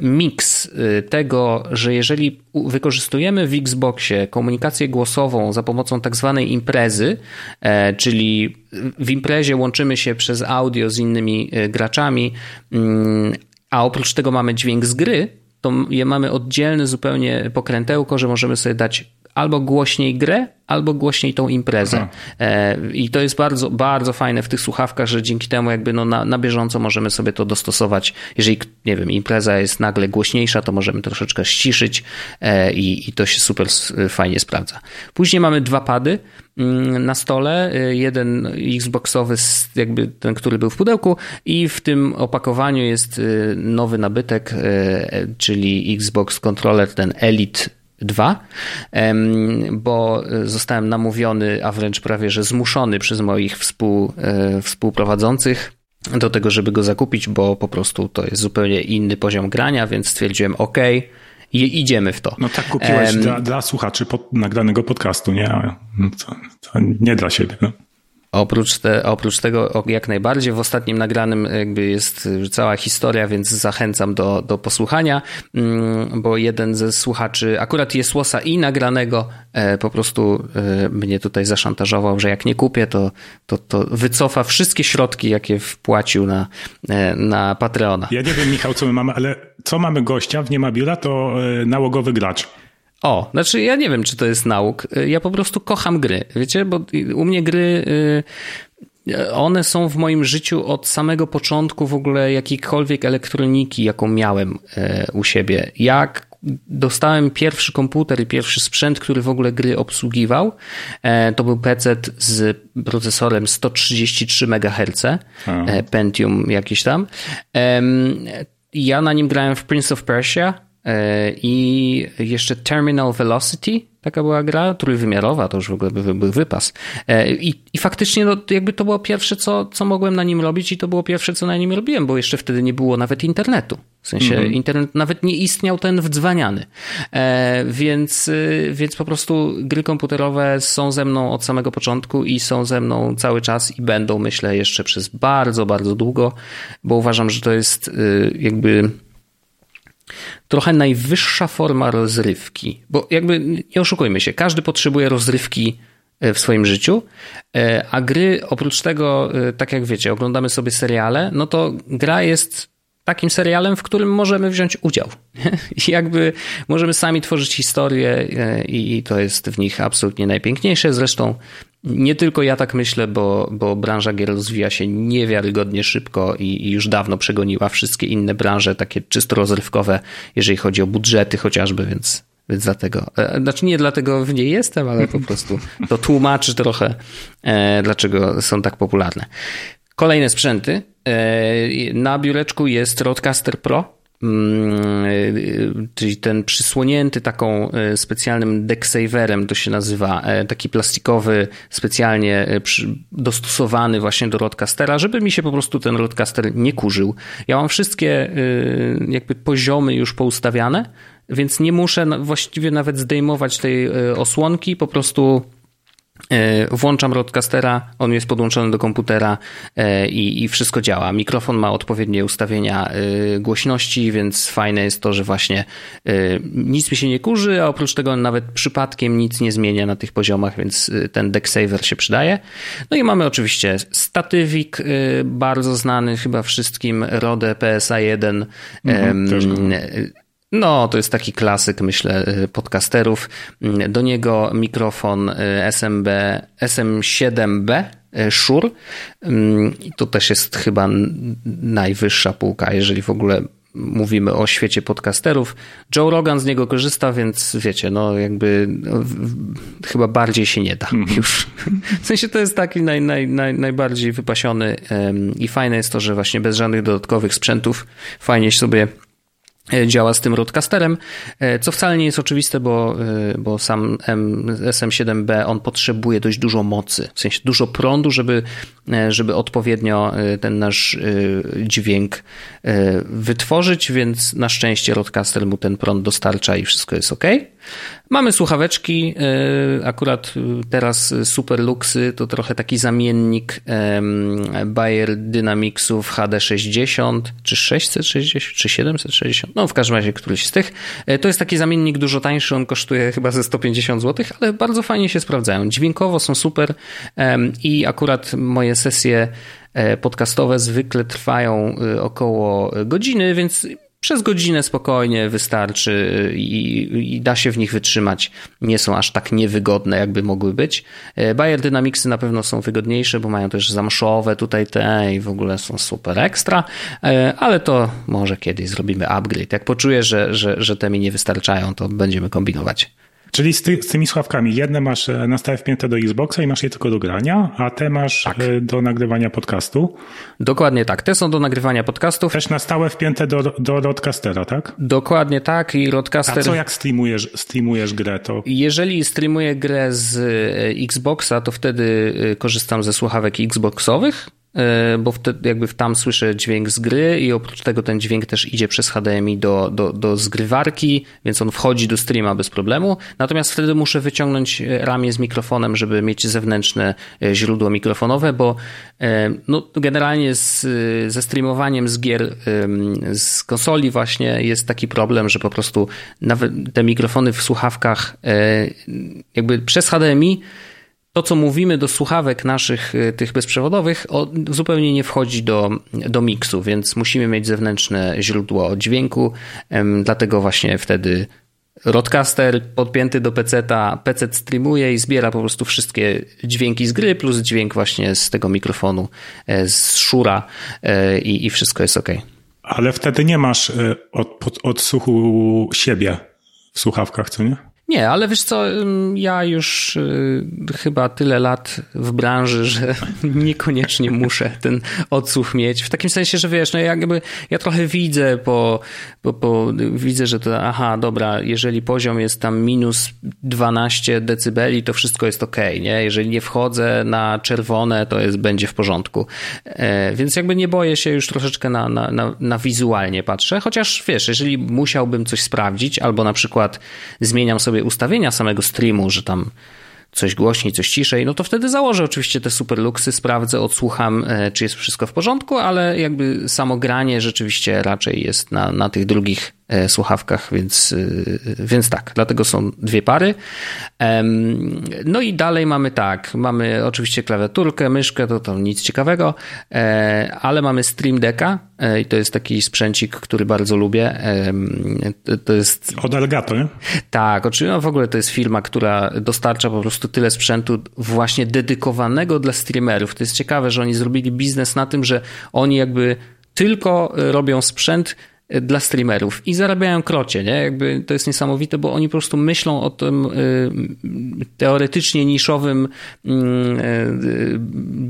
miks e, tego, że jeżeli wykorzystujemy w Xboxie komunikację głosową za pomocą tak zwanej imprezy, e, czyli w imprezie łączymy się przez audio z innymi graczami, mm, a oprócz tego mamy dźwięk z gry, to mamy oddzielne zupełnie pokrętełko, że możemy sobie dać albo głośniej grę, albo głośniej tą imprezę. E, I to jest bardzo, bardzo fajne w tych słuchawkach, że dzięki temu jakby no na, na bieżąco możemy sobie to dostosować. Jeżeli, nie wiem, impreza jest nagle głośniejsza, to możemy troszeczkę ściszyć e, i, i to się super fajnie sprawdza. Później mamy dwa pady mm, na stole, e, jeden Xboxowy, jakby ten, który był w pudełku i w tym opakowaniu jest nowy nabytek, czyli Xbox Controller, ten Elite 2, bo zostałem namówiony, a wręcz prawie że zmuszony przez moich współ, e, współprowadzących do tego, żeby go zakupić, bo po prostu to jest zupełnie inny poziom grania, więc stwierdziłem, ok, i idziemy w to. No tak kupiłeś um, dla, dla, słuchaczy pod, nagranego podcastu, nie? No to, to nie dla siebie. No. Oprócz, te, oprócz tego jak najbardziej w ostatnim nagranym jakby jest cała historia, więc zachęcam do, do posłuchania, mm, bo jeden ze słuchaczy akurat jest łosa i nagranego e, po prostu e, mnie tutaj zaszantażował, że jak nie kupię, to, to, to wycofa wszystkie środki, jakie wpłacił na, e, na Patreona. Ja nie wiem, Michał, co my mamy, ale co mamy gościa w Nie ma biura, to nałogowy gracz. O, znaczy ja nie wiem, czy to jest nauk. Ja po prostu kocham gry, wiecie, bo u mnie gry y, one są w moim życiu od samego początku w ogóle jakiejkolwiek elektroniki, jaką miałem y, u siebie. Jak dostałem pierwszy komputer i pierwszy sprzęt, który w ogóle gry obsługiwał, e, to był PC z procesorem 133 MHz, e, Pentium jakiś tam. Ja na nim grałem w Prince of Persia, I jeszcze Terminal Velocity, taka była gra, trójwymiarowa, to już w ogóle był by wypas. E, I, i faktycznie no, jakby to było pierwsze, co, co mogłem na nim robić i to było pierwsze, co na nim robiłem, bo jeszcze wtedy nie było nawet internetu. W sensie mm -hmm. internet nawet nie istniał ten wdzwaniany. E, więc, więc po prostu gry komputerowe są ze mną od samego początku i są ze mną cały czas i będą, myślę, jeszcze przez bardzo, bardzo długo, bo uważam, że to jest jakby trochę najwyższa forma rozrywki, bo jakby nie oszukujmy się, każdy potrzebuje rozrywki e, w swoim życiu, e, a gry oprócz tego, e, tak jak wiecie, oglądamy sobie seriale, no to gra jest takim serialem, w którym możemy wziąć udział. I jakby możemy sami tworzyć historię i to jest w nich absolutnie najpiękniejsze. Zresztą nie tylko ja tak myślę, bo, bo branża gier rozwija się niewiarygodnie szybko i, i, już dawno przegoniła wszystkie inne branże, takie czysto rozrywkowe, jeżeli chodzi o budżety chociażby, więc, więc dlatego, e, znaczy nie dlatego w niej jestem, ale po prostu to tłumaczy trochę, e, dlaczego są tak popularne. Kolejne sprzęty. E, na biureczku jest Roadcaster Pro, czyli ten przysłonięty taką y, specjalnym decksaverem, to się nazywa, e, taki plastikowy, specjalnie e, dostosowany właśnie do roadcastera, żeby mi się po prostu ten roadcaster nie kurzył. Ja mam wszystkie y, jakby poziomy już poustawiane, więc nie muszę właściwie nawet zdejmować tej osłonki, po prostu E, włączam roadcastera, on jest podłączony do komputera e, i, i, wszystko działa. Mikrofon ma odpowiednie ustawienia e, głośności, więc fajne jest to, że właśnie nic mi się nie kurzy, a oprócz tego nawet przypadkiem nic nie zmienia na tych poziomach, więc ten deck saver się przydaje. No i mamy oczywiście statywik, bardzo znany chyba wszystkim, Rode PSA 1. Mhm, no, to jest taki klasyk, myślę, y, podcasterów. Mm, do niego mikrofon y, SMB, SM7B y, Shure. Mm, to też jest chyba najwyższa półka, jeżeli w ogóle mówimy o świecie podcasterów. Joe Rogan z niego korzysta, więc wiecie, no jakby no, chyba bardziej się nie da mm. już. W sensie to jest taki naj, naj, naj, najbardziej wypasiony i fajne jest to, że właśnie bez żadnych dodatkowych sprzętów fajnie sobie E, działa z tym roadcasterem, e, co wcale nie jest oczywiste, bo, e, bo sam SM7B on potrzebuje dość dużo mocy, w sensie dużo prądu, żeby, żeby odpowiednio ten nasz dźwięk wytworzyć, więc na szczęście roadcaster mu ten prąd dostarcza i wszystko jest ok. Mamy słuchaweczki, e, akurat teraz Super Luxy to trochę taki zamiennik Bayer Dynamicsów HD60 czy 660 czy 760, no w każdym razie któryś z tych. E, to jest taki zamiennik dużo tańszy, on kosztuje chyba ze 150 zł, ale bardzo fajnie się sprawdzają. Dźwiękowo są super i akurat moje sesje e, podcastowe zwykle trwają około godziny, więc przez godzinę spokojnie wystarczy i, i, da się w nich wytrzymać. Nie są aż tak niewygodne, jakby mogły być. E, Bayer Dynamicsy na pewno są wygodniejsze, bo mają też zamszowe tutaj te i w ogóle są super ekstra, e, ale to może kiedyś zrobimy upgrade. Jak poczuję, że, że, że te mi nie wystarczają, to będziemy kombinować. Czyli z, ty, z, tymi słuchawkami, jedne masz e, na stałe wpięte do Xboxa i masz je tylko do grania, a te masz tak. E, do nagrywania podcastu? Dokładnie tak, te są do nagrywania podcastów. Też na stałe wpięte do, do Rodcastera, tak? Dokładnie tak i Rodcaster... A co jak streamujesz, streamujesz grę, to... Jeżeli streamuję grę z e, Xboxa, to wtedy korzystam ze słuchawek Xboxowych, bo wtedy jakby tam słyszę dźwięk z gry i oprócz tego ten dźwięk też idzie przez HDMI do, do, do zgrywarki, więc on wchodzi do streama bez problemu. Natomiast wtedy muszę wyciągnąć ramię z mikrofonem, żeby mieć zewnętrzne e, źródło mikrofonowe, bo e, no, generalnie z, ze streamowaniem z gier z konsoli właśnie jest taki problem, że po prostu nawet te mikrofony w słuchawkach jakby przez HDMI to, co mówimy do słuchawek naszych, y, tych bezprzewodowych, zupełnie nie wchodzi do, do miksu, więc musimy mieć zewnętrzne źródło dźwięku, dlatego właśnie wtedy Rodcaster podpięty do PC-a, PC streamuje i zbiera po prostu wszystkie dźwięki z gry, plus dźwięk właśnie z tego mikrofonu, e, z szura e, i, i wszystko jest ok. Ale wtedy nie masz e, od, odsłuchu siebie w słuchawkach, co nie? Nie, ale wiesz co, ja już y, chyba tyle lat w branży, że niekoniecznie muszę ten odsłuch mieć. W takim sensie, że wiesz, no jakby ja trochę widzę, po, po, widzę, że to aha, dobra, jeżeli poziom jest tam minus 12 decybeli, to wszystko jest ok, nie? Jeżeli nie wchodzę na czerwone, to jest, będzie w porządku. E, więc jakby nie boję się już troszeczkę na, na, na, na wizualnie patrzę, chociaż wiesz, jeżeli musiałbym coś sprawdzić, albo na przykład zmieniam sobie sobie ustawienia samego streamu, że tam coś głośniej, coś ciszej, no to wtedy założę oczywiście te super luksy, sprawdzę, odsłucham, e, czy jest wszystko w porządku, ale jakby samo granie rzeczywiście raczej jest na, na tych drugich słuchawkach, więc, e, więc tak, dlatego są dwie pary. No i dalej mamy tak, mamy oczywiście klawiaturkę, myszkę, to, to nic ciekawego, e, ale mamy Stream Decka i to jest taki sprzęcik, który bardzo lubię. To jest... Od Elgato, nie? Tak, oczywiście no w ogóle to jest firma, która dostarcza po prostu tyle sprzętu właśnie dedykowanego dla streamerów. To jest ciekawe, że oni zrobili biznes na tym, że oni jakby tylko robią sprzęt, dla streamerów i zarabiają krocie, nie? Jakby to jest niesamowite, bo oni po prostu myślą o tym y, teoretycznie niszowym mm, y,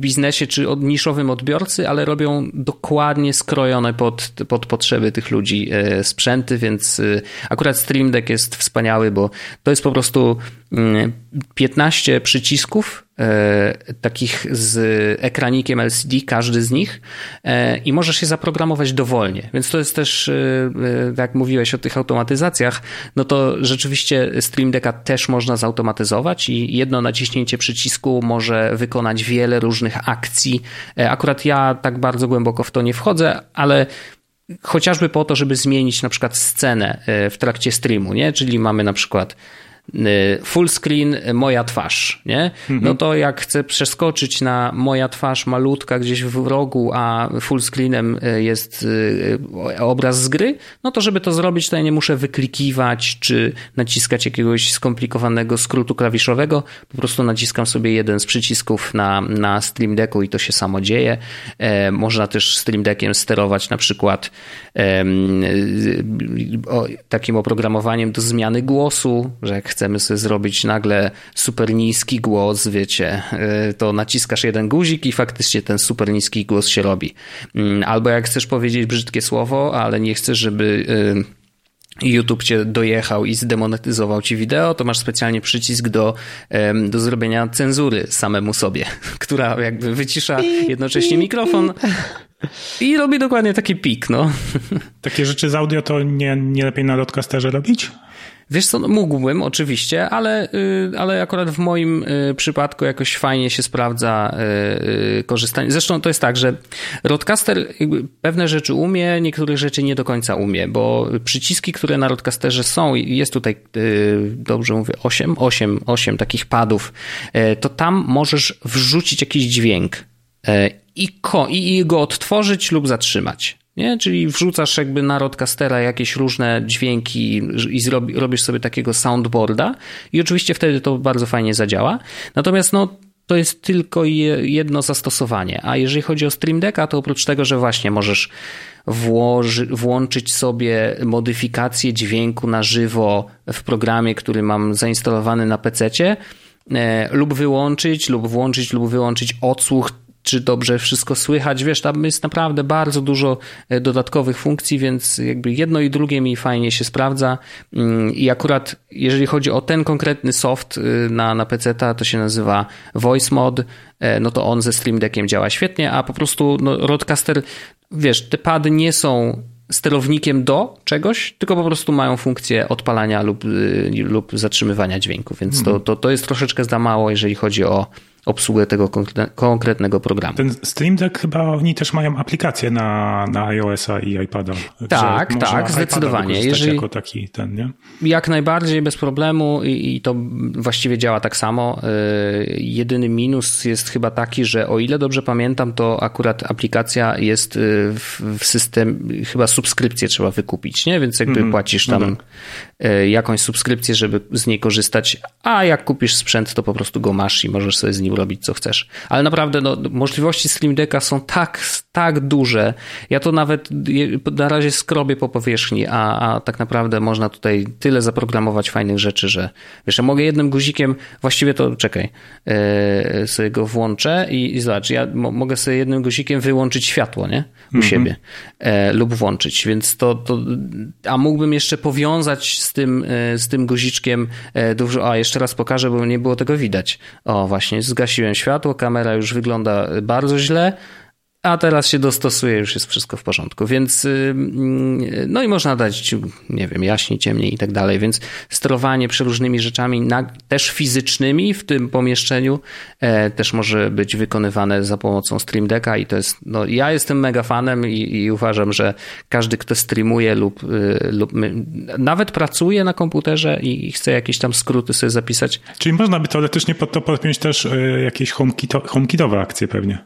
biznesie czy od niszowym odbiorcy, ale robią dokładnie skrojone pod, pod potrzeby tych ludzi y, sprzęty, więc akurat Stream Deck jest wspaniały, bo to jest po prostu 15 mm, przycisków, e, takich z ekranikiem LCD, każdy z nich, e, i możesz się zaprogramować dowolnie. Więc to jest też, e, jak mówiłeś o tych automatyzacjach, no to rzeczywiście Stream Decka też można zautomatyzować i jedno naciśnięcie przycisku może wykonać wiele różnych akcji. Akurat ja tak bardzo głęboko w to nie wchodzę, ale chociażby po to, żeby zmienić na przykład scenę w trakcie streamu, nie? Czyli mamy na przykład full screen y, moja twarz, nie? Mhm. No to jak chcę przeskoczyć na moja twarz malutka gdzieś w rogu, a full screenem y, jest obraz z gry, no to żeby to zrobić, to ja nie muszę wyklikiwać czy naciskać jakiegoś skomplikowanego skrótu klawiszowego, po prostu naciskam sobie jeden z przycisków na, na Stream Decku i to się samo dzieje. E, można też Stream Deckiem sterować na przykład takim oprogramowaniem do zmiany głosu, że jak chcemy sobie zrobić nagle super niski głos, wiecie, y, to naciskasz jeden guzik i faktycznie ten super niski głos się robi. Mm, albo jak chcesz powiedzieć brzydkie słowo, ale nie chcesz, żeby y, YouTube cię dojechał i zdemonetyzował ci wideo, to masz specjalnie przycisk do, do zrobienia cenzury samemu sobie, która jakby wycisza jednocześnie mikrofon. I robi dokładnie taki pik, no. Takie rzeczy z audio to nie, nie lepiej na Lotcasterze robić? Wiesz co, no mógłbym oczywiście, ale, y, ale akurat w moim y, przypadku jakoś fajnie się sprawdza y, korzystanie. Zresztą to jest tak, że Roadcaster pewne rzeczy umie, niektórych rzeczy nie do końca umie, bo przyciski, które na Roadcasterze są, jest tutaj, dobrze mówię, 8, 8, 8 takich padów, to tam możesz wrzucić jakiś dźwięk i, ko, i go odtworzyć lub zatrzymać. Nie? Czyli wrzucasz jakby na roadcastera jakieś różne dźwięki i zrobi, robisz sobie takiego soundboarda i oczywiście wtedy to bardzo fajnie zadziała. Natomiast no, to jest tylko jedno zastosowanie. A jeżeli chodzi o Stream Decka, to oprócz tego, że właśnie możesz włoży, włączyć sobie modyfikację dźwięku na żywo w programie, który mam zainstalowany na PC, e, lub wyłączyć, lub włączyć, lub wyłączyć odsłuch czy dobrze wszystko słychać. Wiesz, tam jest naprawdę bardzo dużo e, dodatkowych funkcji, więc jakby jedno i drugie mi fajnie się sprawdza. Mm, I akurat jeżeli chodzi o ten konkretny soft y, na, na PC, to się nazywa Voice Mod, e, no to on ze Stream Deckiem działa świetnie, a po prostu no, Roadcaster, wiesz, te pady nie są sterownikiem do czegoś, tylko po prostu mają funkcję odpalania lub, y, lub zatrzymywania dźwięku, więc to, mhm. to, to jest troszeczkę za mało, jeżeli chodzi o obsługę tego konkretnego programu. Ten Stream Deck chyba oni też mają aplikację na, na iOS-a i iPada. Tak, tak, zdecydowanie. Jeżeli, jako taki ten, nie? Jak najbardziej bez problemu i, i to właściwie działa tak samo. Yy, jedyny minus jest chyba taki, że o ile dobrze pamiętam, to akurat aplikacja jest y, w, w system, chyba subskrypcję trzeba wykupić, nie? Więc jakby mm, płacisz tam no tak. Y, jakąś subskrypcję, żeby z niej korzystać, a jak kupisz sprzęt, to po prostu go masz i możesz sobie z nim robić co chcesz. Ale naprawdę no, możliwości Stream Decka są tak, tak duże. Ja to nawet na razie skrobię po powierzchni, a, a tak naprawdę można tutaj tyle zaprogramować fajnych rzeczy, że wiesz, ja mogę jednym guzikiem, właściwie to czekaj, yy, sobie go włączę i, i zobacz, ja mogę sobie jednym guzikiem wyłączyć światło, nie? U mm -hmm. siebie e, lub włączyć, więc to, to, a mógłbym jeszcze powiązać z tym, e, z tym guziczkiem e, dużo, a jeszcze raz pokażę, bo nie było tego widać. O, właśnie, zgasiłem zgasiłem światło, kamera już wygląda bardzo źle, a teraz się dostosuje, już jest wszystko w porządku, więc y, no i można dać, nie wiem, jaśniej, ciemniej i tak dalej, więc sterowanie przeróżnymi rzeczami, na, też fizycznymi w tym pomieszczeniu, e, też może być wykonywane za pomocą Stream Decka i to jest, no ja jestem mega fanem i, i uważam, że każdy, kto streamuje lub, y, lub nawet pracuje na komputerze i, i chce jakieś tam skróty sobie zapisać. Czyli można by teoretycznie pod to podpiąć też y, jakieś HomeKitowe akcje pewnie.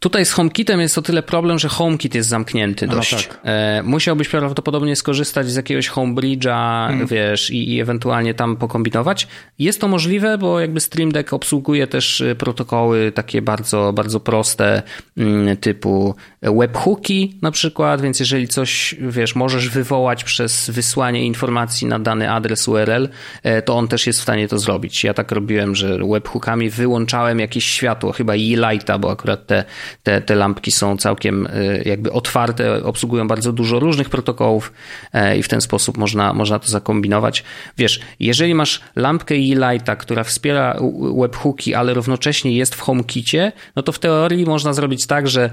Tutaj z HomeKitem jest o tyle problem, że HomeKit jest zamknięty no dość. Tak. E, musiałbyś prawdopodobnie skorzystać z jakiegoś HomeBridge'a, mm. wiesz, i, i, ewentualnie tam pokombinować. Jest to możliwe, bo jakby Stream Deck obsługuje też e, protokoły takie bardzo, bardzo proste, mm, typu webhooki na przykład, więc jeżeli coś, wiesz, możesz wywołać przez wysłanie informacji na dany adres URL, e, to on też jest w stanie to zrobić. Ja tak robiłem, że webhookami wyłączałem jakieś światło, chyba e-lighta, bo akurat te te, te lampki są całkiem y, jakby otwarte, obsługują bardzo dużo różnych protokołów e, i w ten sposób można, można to zakombinować. Wiesz, jeżeli masz lampkę e-lighta, która wspiera webhooki, ale równocześnie jest w HomeKicie, no to w teorii można zrobić tak, że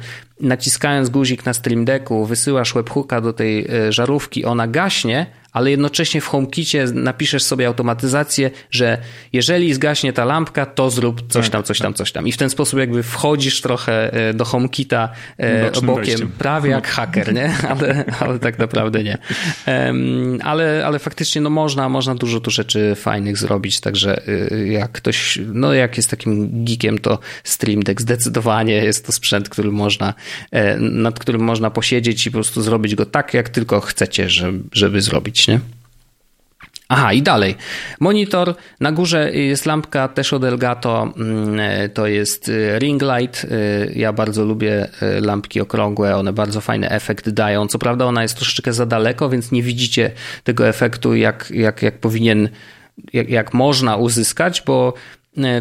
naciskając guzik na Stream Decku wysyłasz webhooka do tej e, żarówki, ona gaśnie, ale jednocześnie w HomeKicie napiszesz sobie automatyzację, że jeżeli zgaśnie ta lampka, to zrób coś tam, coś tam, coś tam. I w ten sposób jakby wchodzisz trochę e, do HomeKita e, bokiem, wejściem. prawie jak haker, nie? Ale, ale tak naprawdę nie. Ale, ale faktycznie no można, można dużo tu rzeczy fajnych zrobić, także e, jak ktoś, no jak jest takim geekiem, to Stream Deck zdecydowanie jest to sprzęt, który można, nad którym można posiedzieć i po prostu zrobić go tak, jak tylko chcecie, żeby, żeby zrobić nie? Aha, i dalej. Monitor, na górze jest lampka też od Elgato, mm, to jest y, ring light. Y, ja bardzo lubię lampki okrągłe, one bardzo fajny efekt dają. Co prawda ona jest troszeczkę za daleko, więc nie widzicie tego efektu jak, jak, jak powinien, jak, jak można uzyskać, bo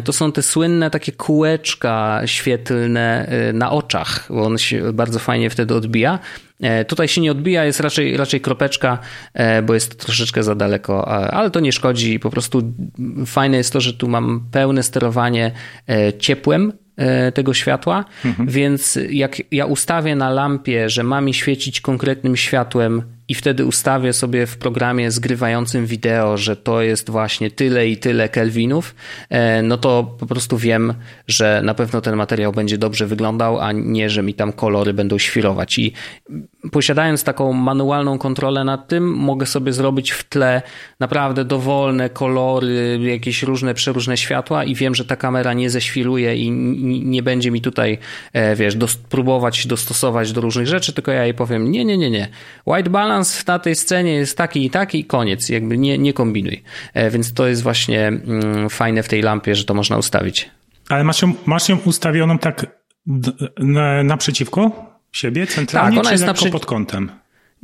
to są te słynne takie kółeczka świetlne na oczach, bo on się bardzo fajnie wtedy odbija. E, tutaj się nie odbija, jest raczej, raczej kropeczka, e, bo jest troszeczkę za daleko, ale to nie szkodzi. Po prostu fajne jest to, że tu mam pełne sterowanie e, ciepłem tego światła, mhm. więc jak ja ustawię na lampie, że ma mi świecić konkretnym światłem i wtedy ustawię sobie w programie zgrywającym wideo, że to jest właśnie tyle i tyle kelwinów, e, no to po prostu wiem, że na pewno ten materiał będzie dobrze wyglądał, a nie, że mi tam kolory będą świrować. I posiadając taką manualną kontrolę nad tym, mogę sobie zrobić w tle naprawdę dowolne kolory, jakieś różne, przeróżne światła i wiem, że ta kamera nie zeświruje i nie będzie mi tutaj, e, wiesz, próbować dostosować do różnych rzeczy, tylko ja jej powiem, nie, nie, nie, nie. White balance balans na tej scenie jest taki i taki i koniec, jakby nie, nie kombinuj. E, więc to jest właśnie mm, fajne w tej lampie, że to można ustawić. Ale masz ją, masz ją ustawioną tak naprzeciwko siebie centralnie, tak, ona jest naprzeciw... pod kątem?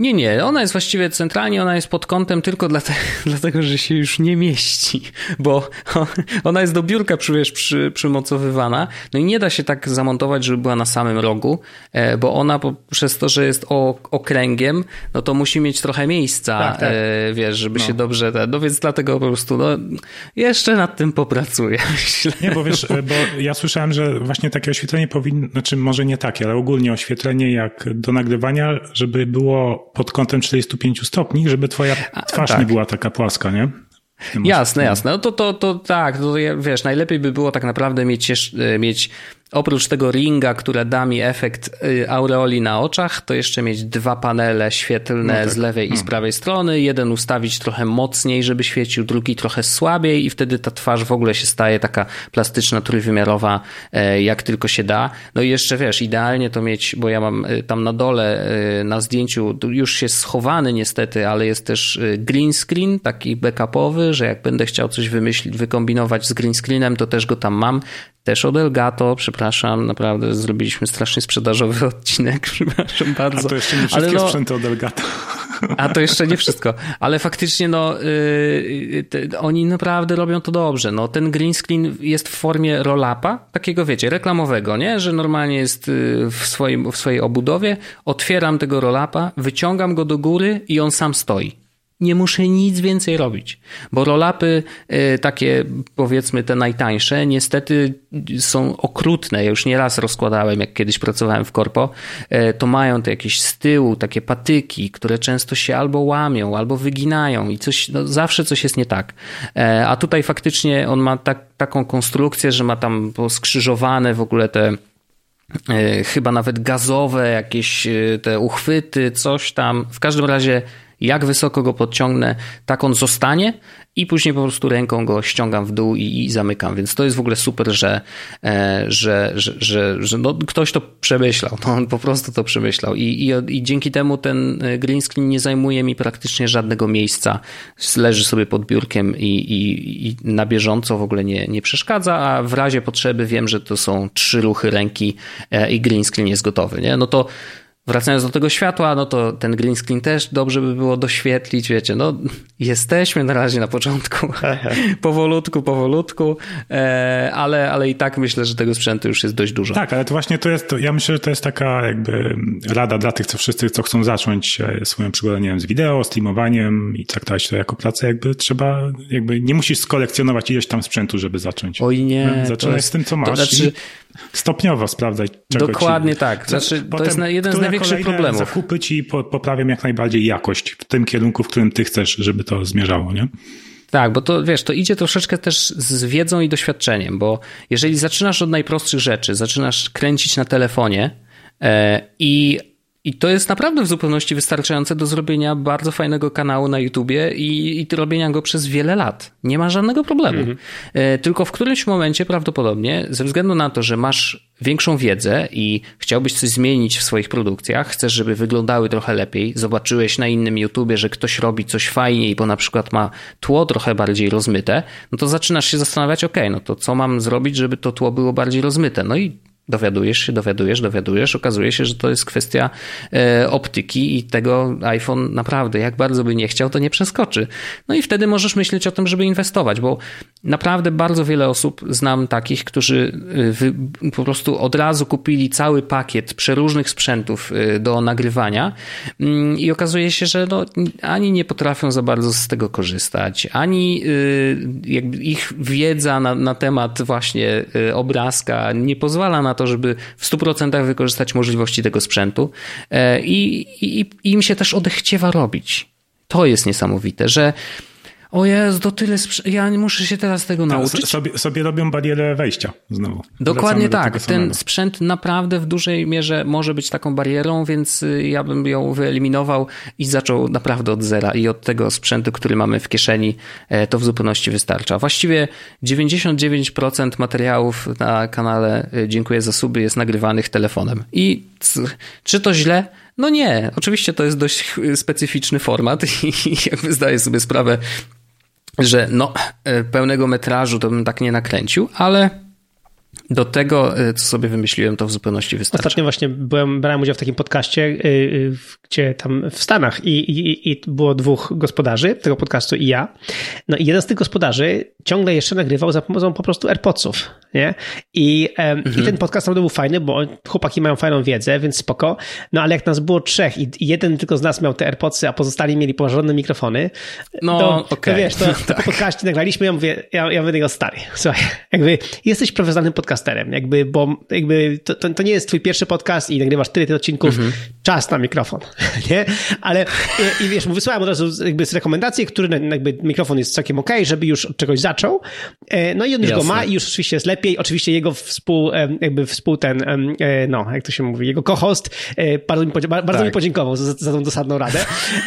Nie, nie, ona jest właściwie centralnie, ona jest pod kątem tylko dlatego, dlatego że się już nie mieści, bo ona jest do biurka wiesz, przy, przymocowywana, no i nie da się tak zamontować, żeby była na samym rogu, e, bo ona przez to, że jest okręgiem, no to musi mieć trochę miejsca, tak, tak. E, wiesz, żeby no. się dobrze, no więc dlatego po prostu, no jeszcze nad tym popracuję, myślę. Nie, bo wiesz, bo ja słyszałem, że właśnie takie oświetlenie powinno, znaczy może nie takie, ale ogólnie oświetlenie jak do nagrywania, żeby było pod kątem 45 stopni, żeby twoja twarz A, tak. nie była taka płaska, nie? Jasne, jasne. No to, to, to tak, to, wiesz, najlepiej by było tak naprawdę mieć, mieć Oprócz tego ringa, które da mi efekt y, aureoli na oczach, to jeszcze mieć dwa panele świetlne no tak. z lewej no. i z no. prawej strony. Jeden ustawić trochę mocniej, żeby świecił, drugi trochę słabiej i wtedy ta twarz w ogóle się staje taka plastyczna, trójwymiarowa, e, jak tylko się da. No i jeszcze wiesz, idealnie to mieć, bo ja mam y, tam na dole y, na zdjęciu, już jest schowany niestety, ale jest też green screen, taki backupowy, że jak będę chciał coś wymyślić, wykombinować z green screenem, to też go tam mam też od Elgato, przepraszam, naprawdę zrobiliśmy strasznie sprzedażowy odcinek, przepraszam bardzo. A to jeszcze nie wszystkie no, sprzęty od Elgato. A to jeszcze nie wszystko, ale faktycznie no, yy, oni naprawdę robią to dobrze. No, ten green screen jest w formie roll-upa, takiego wiecie, reklamowego, nie? że normalnie jest y, w, swoim, w swojej obudowie, otwieram tego roll-upa, wyciągam go do góry i on sam stoi nie muszę nic więcej robić, bo rolapy y, takie powiedzmy te najtańsze niestety są okrutne. Ja już nieraz rozkładałem, jak kiedyś pracowałem w korpo, y, to mają te jakieś z tyłu takie patyki, które często się albo łamią, albo wyginają i coś, no zawsze coś jest nie tak. E, a tutaj faktycznie on ma tak, taką konstrukcję, że ma tam skrzyżowane w ogóle te e, chyba nawet gazowe jakieś e, te uchwyty, coś tam. W każdym razie jak wysoko go podciągnę, tak on zostanie i później po prostu ręką go ściągam w dół i, i zamykam. Więc to jest w ogóle super, że, e, że, że, że, że no, ktoś to przemyślał. No, on po prostu to przemyślał. I, i, I dzięki temu ten e, green screen nie zajmuje mi praktycznie żadnego miejsca. Leży sobie pod biurkiem i, i, i na bieżąco w ogóle nie, nie przeszkadza, a w razie potrzeby wiem, że to są trzy ruchy ręki e, i green screen jest gotowy. Nie? No to Wracając do tego światła, no to ten green screen też dobrze by było doświetlić, wiecie, no jesteśmy na razie na początku, powolutku, powolutku, e, ale, ale i tak myślę, że tego sprzętu już jest dość dużo. Tak, ale to właśnie to jest, to, ja myślę, że to jest taka jakby rada dla tych, co wszyscy, co chcą zacząć e, swoją przygodę, nie wiem, z wideo, streamowaniem i traktować to jako pracę, jakby trzeba, jakby nie musisz skolekcjonować ileś tam sprzętu, żeby zacząć. Oj nie. Zaczynaj z tym, co masz. To znaczy, stopniowo sprawdzaj, czego Dokładnie ci... tak. Znaczy, to jest jeden z największych problemów. zakupy ci poprawiam jak najbardziej jakość w tym kierunku, w którym ty chcesz, żeby to zmierzało, nie? Tak, bo to wiesz, to idzie troszeczkę też z wiedzą i doświadczeniem, bo jeżeli zaczynasz od najprostszych rzeczy, zaczynasz kręcić na telefonie e, i i to jest naprawdę w zupełności wystarczające do zrobienia bardzo fajnego kanału na YouTubie i, i robienia go przez wiele lat. Nie ma żadnego problemu. Mhm. E, tylko w którymś momencie prawdopodobnie, ze względu na to, że masz większą wiedzę i chciałbyś coś zmienić w swoich produkcjach, chcesz, żeby wyglądały trochę lepiej, zobaczyłeś na innym YouTubie, że ktoś robi coś fajniej, bo na przykład ma tło trochę bardziej rozmyte, no to zaczynasz się zastanawiać, ok, no to co mam zrobić, żeby to tło było bardziej rozmyte? No i Dowiadujesz się, dowiadujesz, dowiadujesz, okazuje się, że to jest kwestia e, optyki i tego iPhone naprawdę, jak bardzo by nie chciał, to nie przeskoczy. No i wtedy możesz myśleć o tym, żeby inwestować, bo naprawdę bardzo wiele osób znam takich, którzy e, po prostu od razu kupili cały pakiet przeróżnych sprzętów e, do nagrywania mm, i okazuje się, że no, ani nie potrafią za bardzo z tego korzystać, ani ich wiedza na, na temat właśnie obrazka nie pozwala na to, to, żeby w 100% wykorzystać możliwości tego sprzętu e, i, i, i im się też odechciewa robić. To jest niesamowite, że o Jezu, to tyle, ja muszę się teraz tego tak, nauczyć. Sobie, sobie robią barierę wejścia znowu. Dokładnie tak. Ten sprzęt naprawdę w dużej mierze może być taką barierą, więc y, ja bym ją wyeliminował i zaczął naprawdę od zera i od tego sprzętu, który mamy w kieszeni, e, to w zupełności wystarcza. Właściwie 99% materiałów na kanale y, Dziękuję za suby jest nagrywanych telefonem. I czy to źle? No nie, oczywiście to jest dość specyficzny format i jakby zdaję sobie sprawę, że no, e, pełnego metrażu to bym tak nie nakręcił, ale do tego, y, co sobie wymyśliłem, to w zupełności wystarczy. Ostatnio właśnie byłem, brałem udział w takim podcaście, y, gdzie tam w Stanach i, i, i było dwóch gospodarzy tego podcastu i ja. No i jeden z tych gospodarzy ciągle jeszcze nagrywał za pomocą po prostu AirPodsów, nie? I, mhm. i ten podcast naprawdę był fajny, bo chłopaki mają fajną wiedzę, więc spoko. No ale jak nas było trzech i jeden tylko z nas miał te AirPodsy, a pozostali mieli porządne mikrofony, no, to, okay. to wiesz, to, tak. po podcaście nagraliśmy, ja mówię, ja, ja mówię tego stary, słuchaj, jakby jesteś profesjonalnym podcasterem, jakby, bo jakby to, to, to nie jest twój pierwszy podcast i nagrywasz tyle tych odcinków, mhm. czas na mikrofon, nie? Ale i, i wiesz, wysłałem od razu jakby rekomendacje, które jakby mikrofon jest całkiem ok, żeby już od czegoś zaczął. E, no i on już Jasne. go ma i już oczywiście jest lepiej. Oczywiście jego współ, jakby współ ten, e, no, jak to się mówi, jego co-host e, bardzo, mi, bardzo tak. mi podziękował za, za tą dosadną radę.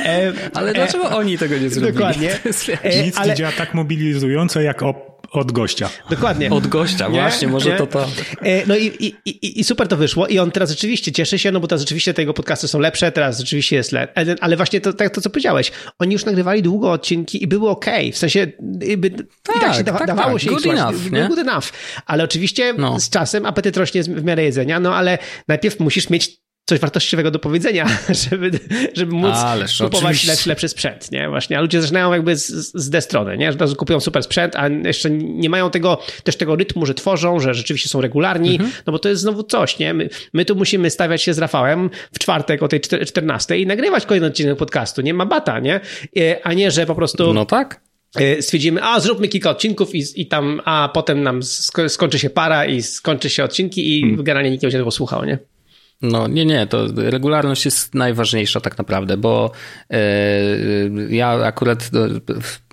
Ale dlaczego oni tego nie zrobili? Dokładnie. Nic ale... nie działa tak mobilizująco jak o od gościa. Dokładnie. Od gościa, nie? właśnie, może nie? to to. E, no i, i, i, i, super to wyszło i on teraz rzeczywiście cieszy się, no bo teraz rzeczywiście tego podcasty są lepsze, teraz rzeczywiście jest lepsze, ale właśnie to, tak to, co powiedziałeś, oni już nagrywali długo odcinki i były ok, w sensie jakby, tak, i tak się tak, dawało tak. się good ich enough, słuchać, nie? good enough, ale oczywiście no. z czasem apetyt rośnie w miarę jedzenia, no ale najpierw musisz mieć coś wartościowego do powiedzenia, żeby, żeby móc Ależ, kupować lepszy, lepszy sprzęt, nie? Właśnie, a ludzie zaczynają jakby z, z D strony, nie? Że kupują super sprzęt, a jeszcze nie mają tego, też tego rytmu, że tworzą, że rzeczywiście są regularni, mhm. no bo to jest znowu coś, nie? My, my tu musimy stawiać się z Rafałem w czwartek o tej 14 i nagrywać kolejny odcinek podcastu, nie? Ma bata, nie? A nie, że po prostu... No tak e, stwierdzimy, a zróbmy kilka odcinków i, i tam, a potem nam skończy się para i skończy się odcinki i hmm. generalnie nikt nie będzie tego słuchał, nie? No nie, nie, to regularność jest najważniejsza tak naprawdę, bo yy, ja akurat no,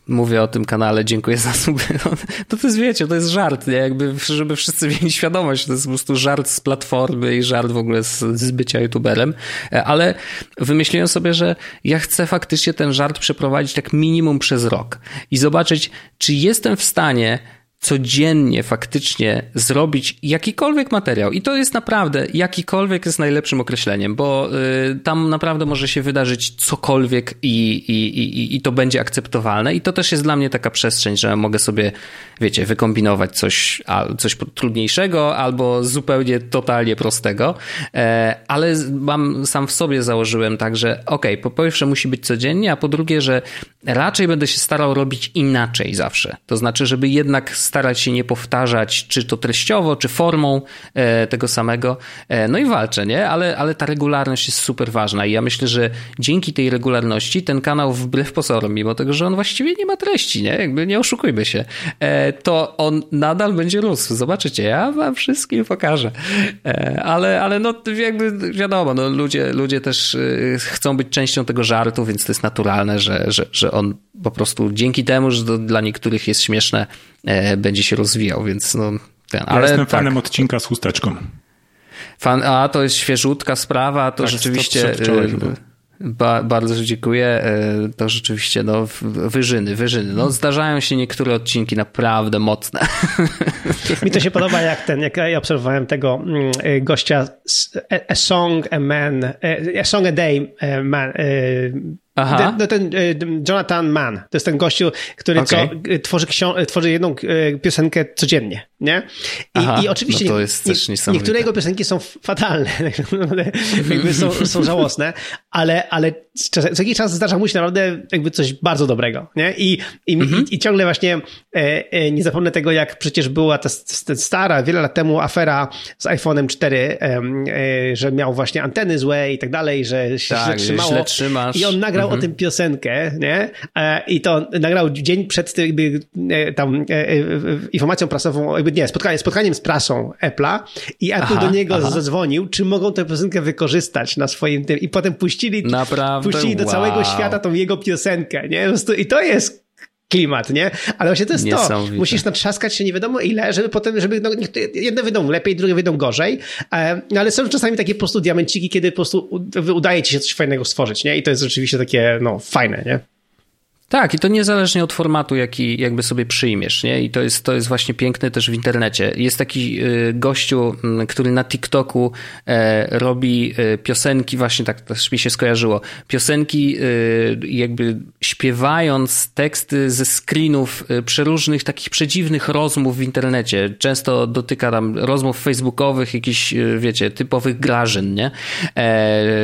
mówię o tym kanale, dziękuję za suby. To, to jest, wiecie, to jest żart, nie? Jakby, żeby wszyscy mieli świadomość, to jest po prostu żart z platformy i żart w ogóle z, z bycia youtuberem, e, ale wymyśliłem sobie, że ja chcę faktycznie ten żart przeprowadzić tak minimum przez rok i zobaczyć, czy jestem w stanie codziennie faktycznie zrobić jakikolwiek materiał. I to jest naprawdę, jakikolwiek jest najlepszym określeniem, bo y, tam naprawdę może się wydarzyć cokolwiek i, i, i, i to będzie akceptowalne. I to też jest dla mnie taka przestrzeń, że mogę sobie, wiecie, wykombinować coś, coś trudniejszego albo zupełnie totalnie prostego. E, ale mam sam w sobie założyłem tak, że ok, po pierwsze musi być codziennie, a po drugie, że raczej będę się starał robić inaczej zawsze. To znaczy, żeby jednak starać się nie powtarzać, czy to treściowo, czy formą e, tego samego. E, no i walczę, nie? Ale, ale ta regularność jest super ważna i ja myślę, że dzięki tej regularności ten kanał wbrew pozorom, mimo tego, że on właściwie nie ma treści, nie? Jakby nie oszukujmy się, e, to on nadal będzie rósł. Zobaczycie, ja wam wszystkim pokażę. Ale, ale no jakby wiadomo, no ludzie, ludzie też chcą być częścią tego żartu, więc to jest naturalne, że, że, że on po prostu dzięki temu, że to dla niektórych jest śmieszne, będzie się rozwijał, więc no ten. Ale ja jestem tak. fanem odcinka z chusteczką. Fan, a to jest świeżutka sprawa, to tak, rzeczywiście. Wczoraj, Ba, bardzo dziękuję. E, to rzeczywiście, no, wyżyny, wyżyny. No, zdarzają się niektóre odcinki naprawdę mocne. Mi to się podoba, jak ten, jak ja obserwowałem tego mm, e, gościa A Song a Man, A Song a Day Man, Aha. Ten, no ten Jonathan Mann, to jest ten gościu, który okay. co, tworzy, tworzy jedną piosenkę codziennie, nie? I, Aha, i oczywiście no to jest nie, też niektóre jego piosenki są fatalne, jakby są, są żałosne, ale, ale co jakiś czas zdarza mu się naprawdę jakby coś bardzo dobrego, nie? I, i, mhm. i, i ciągle właśnie e, e, nie zapomnę tego, jak przecież była ta, ta stara, wiele lat temu afera z iPhone'em 4, e, że miał właśnie anteny złe i tak dalej, że się tak, źle trzymało. Źle trzymasz. I on nagrał mhm. o tym piosenkę, nie? E, I to nagrał dzień przed tym, jakby, e, tam e, informacją prasową, jakby nie, spotkanie, spotkaniem z prasą Apple'a i Apple aha, do niego aha. zadzwonił, czy mogą tę piosenkę wykorzystać na swoim tym i potem puścili, puścili do wow. całego świata tą jego piosenkę, nie? I to jest klimat, nie? Ale właśnie to jest to. Musisz natrzaskać się nie wiadomo ile, żeby potem, żeby no, jedne wyjdą lepiej, drugie wyjdą gorzej, no, ale są czasami takie po prostu diamenciki, kiedy po prostu udaje ci się coś fajnego stworzyć, nie? I to jest rzeczywiście takie, no, fajne, nie? Tak, i to niezależnie od formatu, jaki jakby sobie przyjmiesz, nie? I to jest, to jest właśnie piękne też w internecie. Jest taki y, gościu, mm, który na TikToku e, robi e, piosenki, właśnie tak też mi się skojarzyło, piosenki e, jakby śpiewając teksty ze screenów przeróżnych takich przedziwnych rozmów w internecie. Często dotyka tam rozmów facebookowych, jakichś, wiecie, typowych grażyn, nie?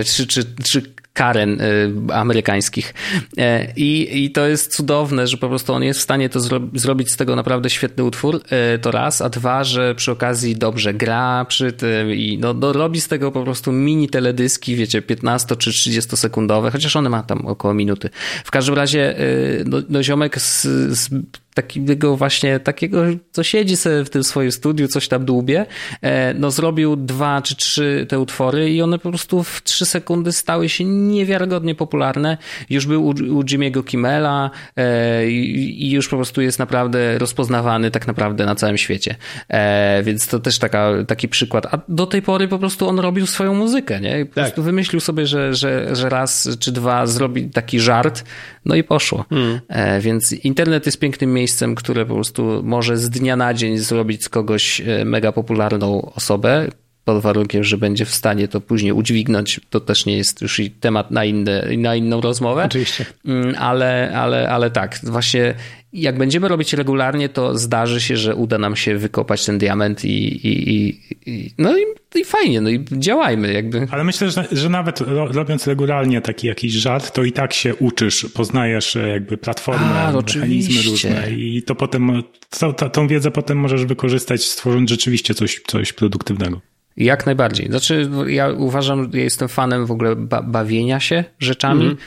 Czy, czy, czy Karen y, amerykańskich. E, I, I to jest cudowne, że po prostu on jest w stanie to zro zrobić z tego naprawdę świetny utwór. E, to raz, a dwa, że przy okazji dobrze gra przy tym i no, no robi z tego po prostu mini teledyski, wiecie, 15 czy 30 sekundowe, chociaż one ma tam około minuty. W każdym razie y, no, no ziomek z, z takiego właśnie, takiego, co siedzi sobie w tym swoim studiu, coś tam dłubie, e, no zrobił dwa czy trzy te utwory i one po prostu w trzy sekundy stały się niewiarygodnie popularne. Już był u, u Jimmy'ego Kimmela e, i już po prostu jest naprawdę rozpoznawany tak naprawdę na całym świecie. E, więc to też taka, taki przykład. A do tej pory po prostu on robił swoją muzykę, nie? Po tak. prostu wymyślił sobie, że, że, że raz czy dwa zrobi taki żart, no i poszło. Hmm. Więc internet jest pięknym miejscem miejscem, które po prostu może z dnia na dzień zrobić z kogoś e, mega popularną osobę, pod warunkiem, że będzie w stanie to później udźwignąć. To też nie jest już temat na, inne, na inną rozmowę. Oczywiście. Mm, ale, ale, ale tak, właśnie jak będziemy robić regularnie, to zdarzy się, że uda nam się wykopać ten diament i, i, i, i no i, i, fajnie, no i działajmy jakby. Ale myślę, że, że nawet robiąc regularnie taki jakiś żart, to i tak się uczysz, poznajesz e, jakby platformę, A, mechanizmy różne i to potem, to, to, tą wiedzę potem możesz wykorzystać, stworząc rzeczywiście coś, coś produktywnego. Jak najbardziej. Znaczy, ja uważam, ja jestem fanem w ogóle ba bawienia się rzeczami mm.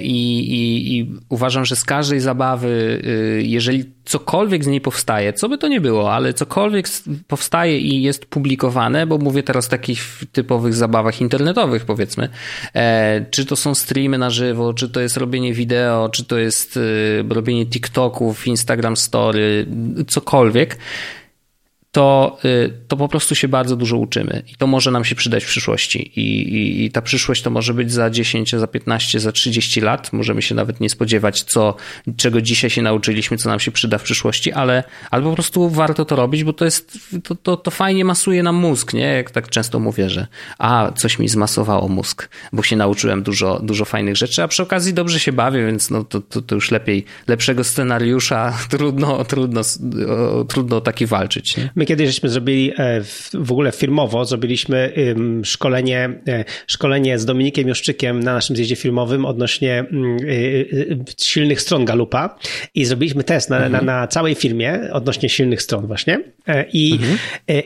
I, i, i, uważam, że z każdej zabawy, e, jeżeli cokolwiek z niej powstaje, co by to nie było, ale cokolwiek powstaje i jest publikowane, bo mówię teraz o takich typowych zabawach internetowych, powiedzmy, e, czy to są streamy na żywo, czy to jest robienie wideo, czy to jest robienie TikToków, Instagram Story, cokolwiek to, y, to po prostu się bardzo dużo uczymy i to może nam się przydać w przyszłości. I, i, I, ta przyszłość to może być za 10, za 15, za 30 lat. Możemy się nawet nie spodziewać, co, czego dzisiaj się nauczyliśmy, co nam się przyda w przyszłości, ale, ale po prostu warto to robić, bo to jest, to, to, to fajnie masuje nam mózg, nie? Jak tak często mówię, że a, coś mi zmasowało mózg, bo się nauczyłem dużo, dużo fajnych rzeczy, a przy okazji dobrze się bawię, więc no to, to, to już lepiej, lepszego scenariusza trudno, trudno, trudno taki walczyć, nie? My kiedyś żeśmy zrobili e, w ogóle firmowo, zrobiliśmy szkolenie, e, szkolenie z Dominikiem Juszczykiem na naszym zjeździe filmowym odnośnie mm, e, silnych stron Galupa i zrobiliśmy test na, mhm. na, na całej firmie odnośnie silnych stron właśnie i, mhm.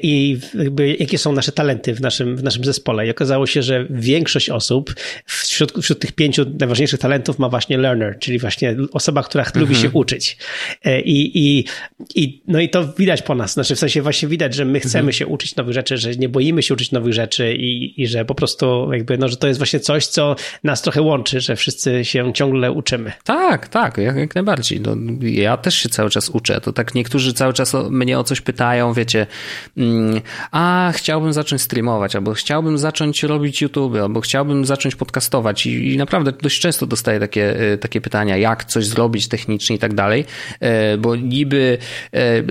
i jakby, jakie są nasze talenty w naszym, w naszym zespole i okazało się, że większość osób wśród, wśród tych pięciu najważniejszych talentów ma właśnie learner, czyli właśnie osoba, która mhm. lubi się uczyć I, i, i no i to widać po nas, znaczy w sensie właśnie widać, że my chcemy mhm. się uczyć nowych rzeczy, że nie boimy się uczyć nowych rzeczy i, i że po prostu jakby, no, że to jest właśnie coś, co nas trochę łączy, że wszyscy się ciągle uczymy. Tak, tak, jak, jak najbardziej. No, ja też się cały czas uczę. To tak niektórzy cały czas mnie o coś pytają, wiecie, mm, a chciałbym zacząć streamować, albo chciałbym zacząć robić YouTube, albo chciałbym zacząć podcastować i, i naprawdę dość często dostaję takie, y, takie pytania, jak coś zrobić technicznie i tak dalej, y, bo niby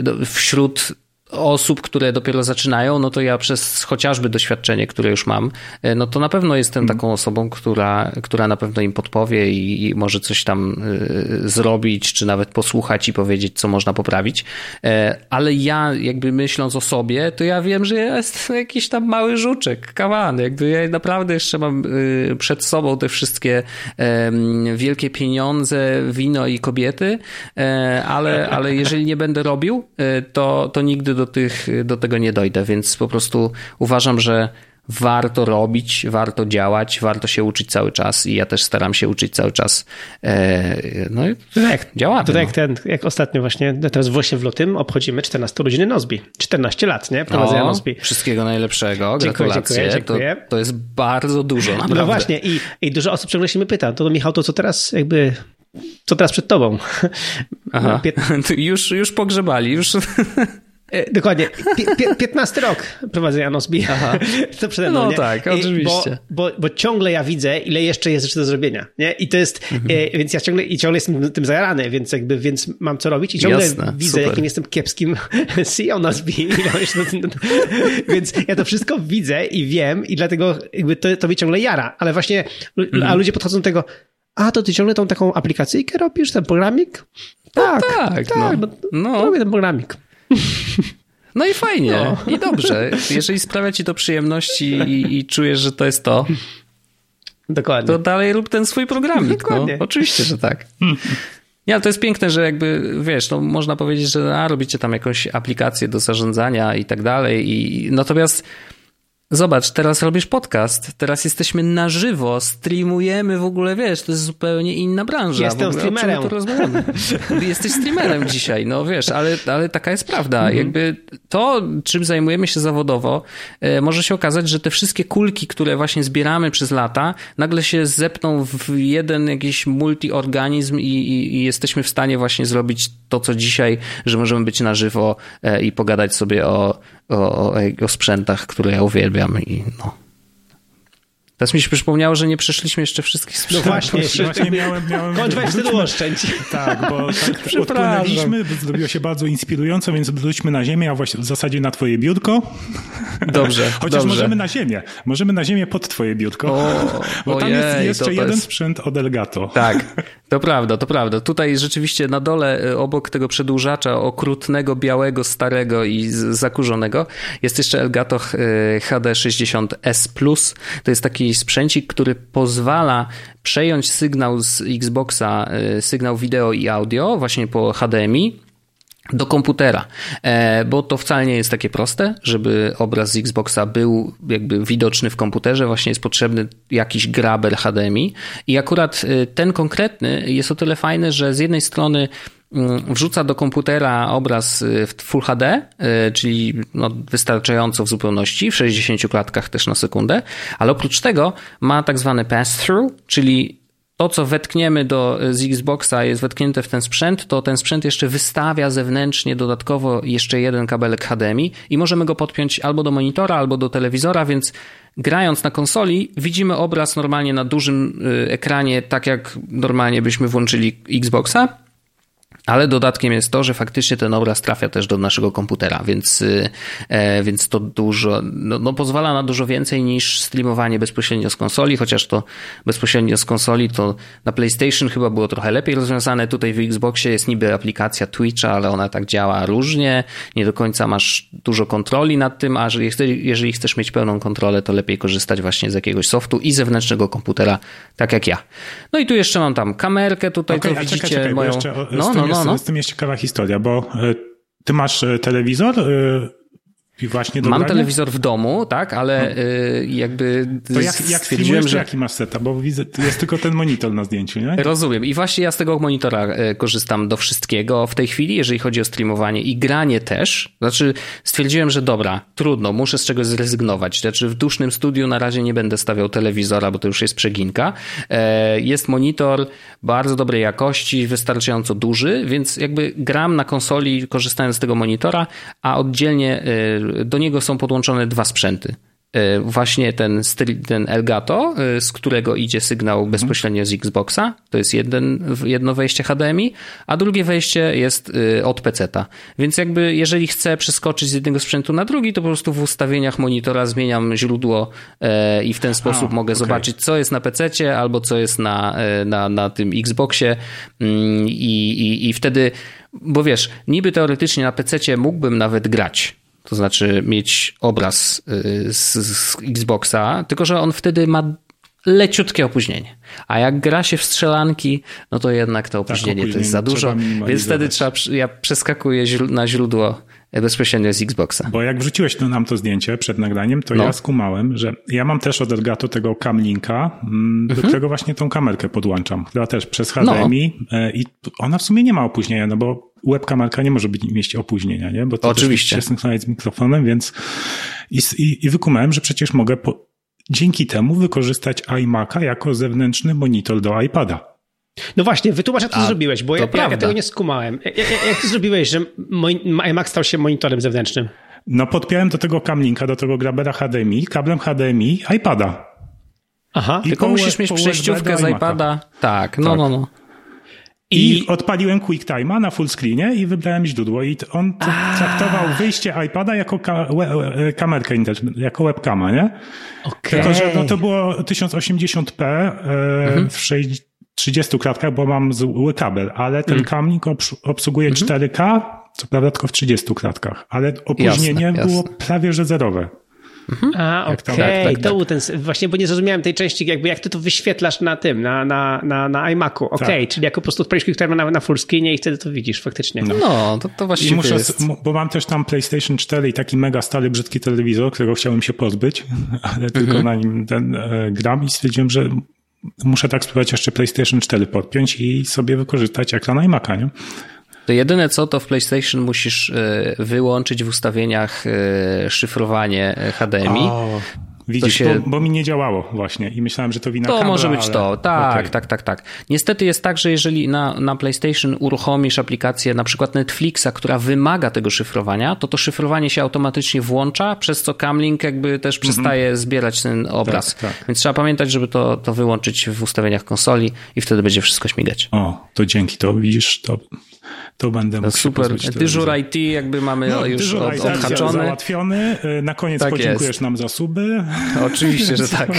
no, wśród osób, które dopiero zaczynają, no to ja przez chociażby doświadczenie, które już mam, e, no to na pewno jestem mm. taką osobą, która, która na pewno im podpowie i, i może coś tam y, zrobić, czy nawet posłuchać i powiedzieć, co można poprawić. E, ale ja jakby myśląc o sobie, to ja wiem, że ja jestem jakiś tam mały żuczek, kawan. Jakby ja naprawdę jeszcze mam y, przed sobą te wszystkie wielkie pieniądze, wino i kobiety, ale, ale jeżeli nie będę robił, to, to nigdy do, tych, do tego nie dojdę, więc po prostu uważam, że warto robić, warto działać, warto się uczyć cały czas i ja też staram się uczyć cały czas. E, no i tak, działamy. To tak jak, ten, jak ostatnio właśnie, teraz właśnie w lutym obchodzimy 14 urodziny Nozbi. 14 lat, nie? Prowadzenia Nozbi. Wszystkiego najlepszego, dziękuję, gratulacje. Dziękuję, dziękuję. To, to, jest bardzo dużo, naprawdę. No właśnie i, i dużo osób ciągle się mnie pyta, to Michał, to co teraz jakby co teraz przed tobą? Aha, już, już pogrzebali, już dokładnie. P 15 rok prowadzę Janosbi. To przede mną, No nie? tak, oczywiście. Bo, bo, bo, ciągle ja widzę, ile jeszcze jest rzeczy do zrobienia. Nie? I to jest, mhm. e, więc ja ciągle, i ciągle jestem tym zajarany, więc jakby, więc mam co robić i ciągle Jasne, widzę, super. jakim jestem kiepskim CEO Nozbi. więc ja to wszystko widzę i wiem i dlatego jakby to, to mnie ciągle jara. Ale właśnie, mhm. a ludzie podchodzą do tego, a to ty ciągle tą taką aplikacyjkę robisz, ten programik? Tak, no tak, tak, no. no. no. Robię ten programik. No i fajnie, no. i dobrze. Jeżeli sprawia ci to przyjemności i, i czujesz, że to jest to, Dokładnie. to dalej rób ten swój programik. No. Dokładnie. No, oczywiście, że tak. Ja, to jest piękne, że jakby, wiesz, no można powiedzieć, że a, robicie tam jakąś aplikację do zarządzania i tak dalej i natomiast Zobacz, teraz robisz podcast, teraz jesteśmy na żywo, streamujemy w ogóle, wiesz, to jest zupełnie inna branża. Jestem streamerem. Jesteś streamerem dzisiaj, no wiesz, ale, ale taka jest prawda. Mhm. Jakby to, czym zajmujemy się zawodowo, e, może się okazać, że te wszystkie kulki, które właśnie zbieramy przez lata, nagle się zepną w jeden jakiś multiorganizm i, i, i jesteśmy w stanie właśnie zrobić to, co dzisiaj, że możemy być na żywo e, i pogadać sobie o, o, o sprzętach, które ja uwielbiam i no. Teraz mi się przypomniało, że nie przeszliśmy jeszcze wszystkich no sprzętów. No właśnie, właśnie miałem... miałem Kończ wtedy oszczędź. Tak, bo tak odpłynęliśmy, zrobiło się bardzo inspirująco, więc wróćmy na ziemię, a właśnie w zasadzie na twoje biurko. Dobrze, Chociaż dobrze. możemy na ziemię. Możemy na ziemię pod twoje biurko. O, bo ojej, tam jest jeszcze jeden jest... sprzęt od Elgato. Tak, to prawda, to prawda. Tutaj rzeczywiście na dole, y, obok tego przedłużacza okrutnego, białego, starego i zakurzonego, jest jeszcze Elgato y, HD60S+. To jest taki sprzęcik, który pozwala przejąć sygnał z Xboxa, y, sygnał wideo i audio właśnie po HDMI do komputera, e, bo to wcale nie jest takie proste, żeby obraz z Xboxa był jakby widoczny w komputerze, właśnie jest potrzebny jakiś graber HDMI i. Akurat y, ten konkretny jest o tyle fajny, że z jednej strony mm, wrzuca do komputera obraz y, w Full HD, czyli no wystarczająco w zupełności, w 60 klatkach też na sekundę, ale oprócz tego ma tak zwany pass-through, czyli to, co wetkniemy do, z Xboxa, jest wetknięte w ten sprzęt, to ten sprzęt jeszcze wystawia zewnętrznie dodatkowo jeszcze jeden kabelek HDMI i możemy go podpiąć albo do monitora, albo do telewizora, więc grając na konsoli widzimy obraz normalnie na dużym y, ekranie, tak jak normalnie byśmy włączyli Xboxa ale dodatkiem jest to, że faktycznie ten obraz trafia też do naszego komputera, więc, y, e, więc to dużo, no, no, pozwala na dużo więcej niż streamowanie bezpośrednio z konsoli, chociaż to bezpośrednio z konsoli to na PlayStation chyba było trochę lepiej rozwiązane. Tutaj w Xboxie jest niby aplikacja Twitcha, ale ona tak działa różnie, nie do końca masz dużo kontroli nad tym, a jeżeli chcesz mieć pełną kontrolę, to lepiej korzystać właśnie z jakiegoś softu i zewnętrznego komputera, tak jak ja. No i tu jeszcze mam tam kamerkę, tutaj okay, to widzicie czekaj, czekaj, moją... no, no, no, no, no. Z tym jest ciekawa historia, bo e, ty masz e, telewizor e, i właśnie Mam telewizor w domu, tak, ale no. y, jakby to jak, jak stwierdziłem, że... jaki masz seta, bo widzę, jest tylko ten monitor na zdjęciu, nie? Rozumiem. I właśnie ja z tego monitora y, korzystam do wszystkiego w tej chwili, jeżeli chodzi o streamowanie i granie też. Znaczy stwierdziłem, że dobra, trudno, muszę z czegoś zrezygnować. Znaczy w dusznym studiu na razie nie będę stawiał telewizora, bo to już jest przeginka. E, jest monitor bardzo dobrej jakości, wystarczająco duży, więc jakby gram na konsoli korzystając z tego monitora, a oddzielnie y, do niego są podłączone dwa sprzęty. E, właśnie ten, ten Elgato, e, z którego idzie sygnał mhm. bezpośrednio z Xboxa, to jest jeden, jedno wejście HDMI, a drugie wejście jest e, od PC-ta. Więc jakby jeżeli chcę przeskoczyć z jednego sprzętu na drugi, to po prostu w ustawieniach monitora zmieniam źródło i w ten sposób a, mogę okay. zobaczyć, co jest na PC-cie albo co jest na, na, na tym Xboxie mm, i, i, i wtedy, bo wiesz, niby teoretycznie na PC-cie mógłbym nawet grać, to znaczy mieć obraz y, z, z Xboxa, tylko że on wtedy ma leciutkie opóźnienie. A jak gra się w strzelanki, no to jednak to opóźnienie, tak, to jest za dużo, więc wtedy trzeba, ja przeskakuję na źródło bezpośrednio z Xboxa. Bo jak wrzuciłeś nam to zdjęcie przed nagraniem, to no. ja skumałem, że ja mam też od Elgato tego Camlinka, mm, do mhm. którego właśnie tą kamerkę podłączam, która też przez HDMI no. E, i ona w sumie nie ma opóźnienia, no bo webkamerka nie może być, mieć opóźnienia, nie? Bo to Oczywiście. się synchronizuje z mikrofonem, więc i, i, i wykumałem, że przecież mogę po, dzięki temu wykorzystać iMac'a jako zewnętrzny monitor do iPada. No właśnie, wytłumacz jak to A, zrobiłeś, bo ja, ja, tego nie skumałem. Jak, jak to zrobiłeś, że iMac stał się monitorem zewnętrznym? No podpiąłem do tego kamlinka, do tego grabera HDMI, kablem HDMI iPada. Aha. I Tylko musisz mieć przejściówkę z iPada. Tak, no, tak. no, no. I, I odpaliłem QuickTime'a na full screenie i wybrałem źródło. I on traktował wyjście iPada jako ka e, kamerkę jako webcama, nie? Okay. Tylko, że no, to było 1080p e, mhm. w 30 klatkach, bo mam zły kabel, ale ten mhm. kamlik obsługuje mhm. 4K, co prawda tylko w 30 klatkach, ale opóźnienie jasne, było jasne. prawie że zerowe. Mhm. A, okej, okay. tak, tak, to tak. był ten, właśnie, bo nie zrozumiałem tej części, jakby jak ty to wyświetlasz na tym, na, na, na, na iMacu. Okej, okay, tak. czyli jako po prostu odpalisz quick na, na full screenie i wtedy to widzisz faktycznie. No, no to, to właściwie muszę, jest. Bo mam też tam PlayStation 4 i taki mega stary, brzydki telewizor, którego chciałem się pozbyć, ale tylko mhm. na nim ten e, gram i stwierdziłem, że muszę tak spróbować jeszcze PlayStation 4 podpiąć i sobie wykorzystać ekran iMac'a, nie? To jedyne co, to w PlayStation musisz e, wyłączyć w ustawieniach e, szyfrowanie HDMI. O, widzisz, się... bo, bo, mi nie działało właśnie i myślałem, że to wina To kabla, może być ale... to, tak, okay. tak, tak, tak. Niestety jest tak, że jeżeli na, na PlayStation uruchomisz aplikację na przykład Netflixa, która wymaga tego szyfrowania, to to szyfrowanie się automatycznie włącza, przez co Camlink jakby też mhm. przestaje mm -hmm. zbierać ten obraz. Tak, tak. Więc trzeba pamiętać, żeby to, to wyłączyć w ustawieniach konsoli i wtedy będzie wszystko śmigać. O, to dzięki, to widzisz, to to będę mógł Super. Dyżur IT jakby mamy no, już od, odhaczony. załatwiony. Y, na koniec tak podziękujesz jest. nam za suby. Oczywiście, że tak.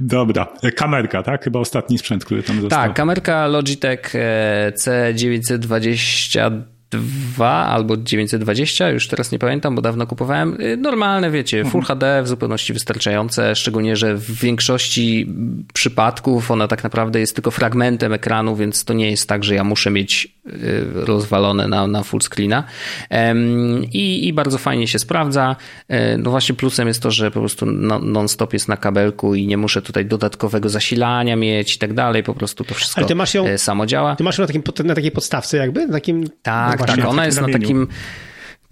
Dobra. Kamerka, tak? Chyba ostatni sprzęt, który tam został. Tak, kamerka Logitech e, C920 2 albo 920, już teraz nie pamiętam, bo dawno kupowałem. Y, normalne, wiecie, mhm. Full HD w zupełności wystarczające, szczególnie, że w większości przypadków ona tak naprawdę jest tylko fragmentem ekranu, więc to nie jest tak, że ja muszę mieć y, rozwalone na, na full screena. I, I bardzo fajnie się sprawdza. E, no właśnie plusem jest to, że po prostu non-stop jest na kabelku i nie muszę tutaj dodatkowego zasilania mieć i tak dalej, po prostu to wszystko ją, e, samo działa. Ty masz ją na, takim, na takiej podstawce jakby? Na takim, tak, tak, ona jest na takim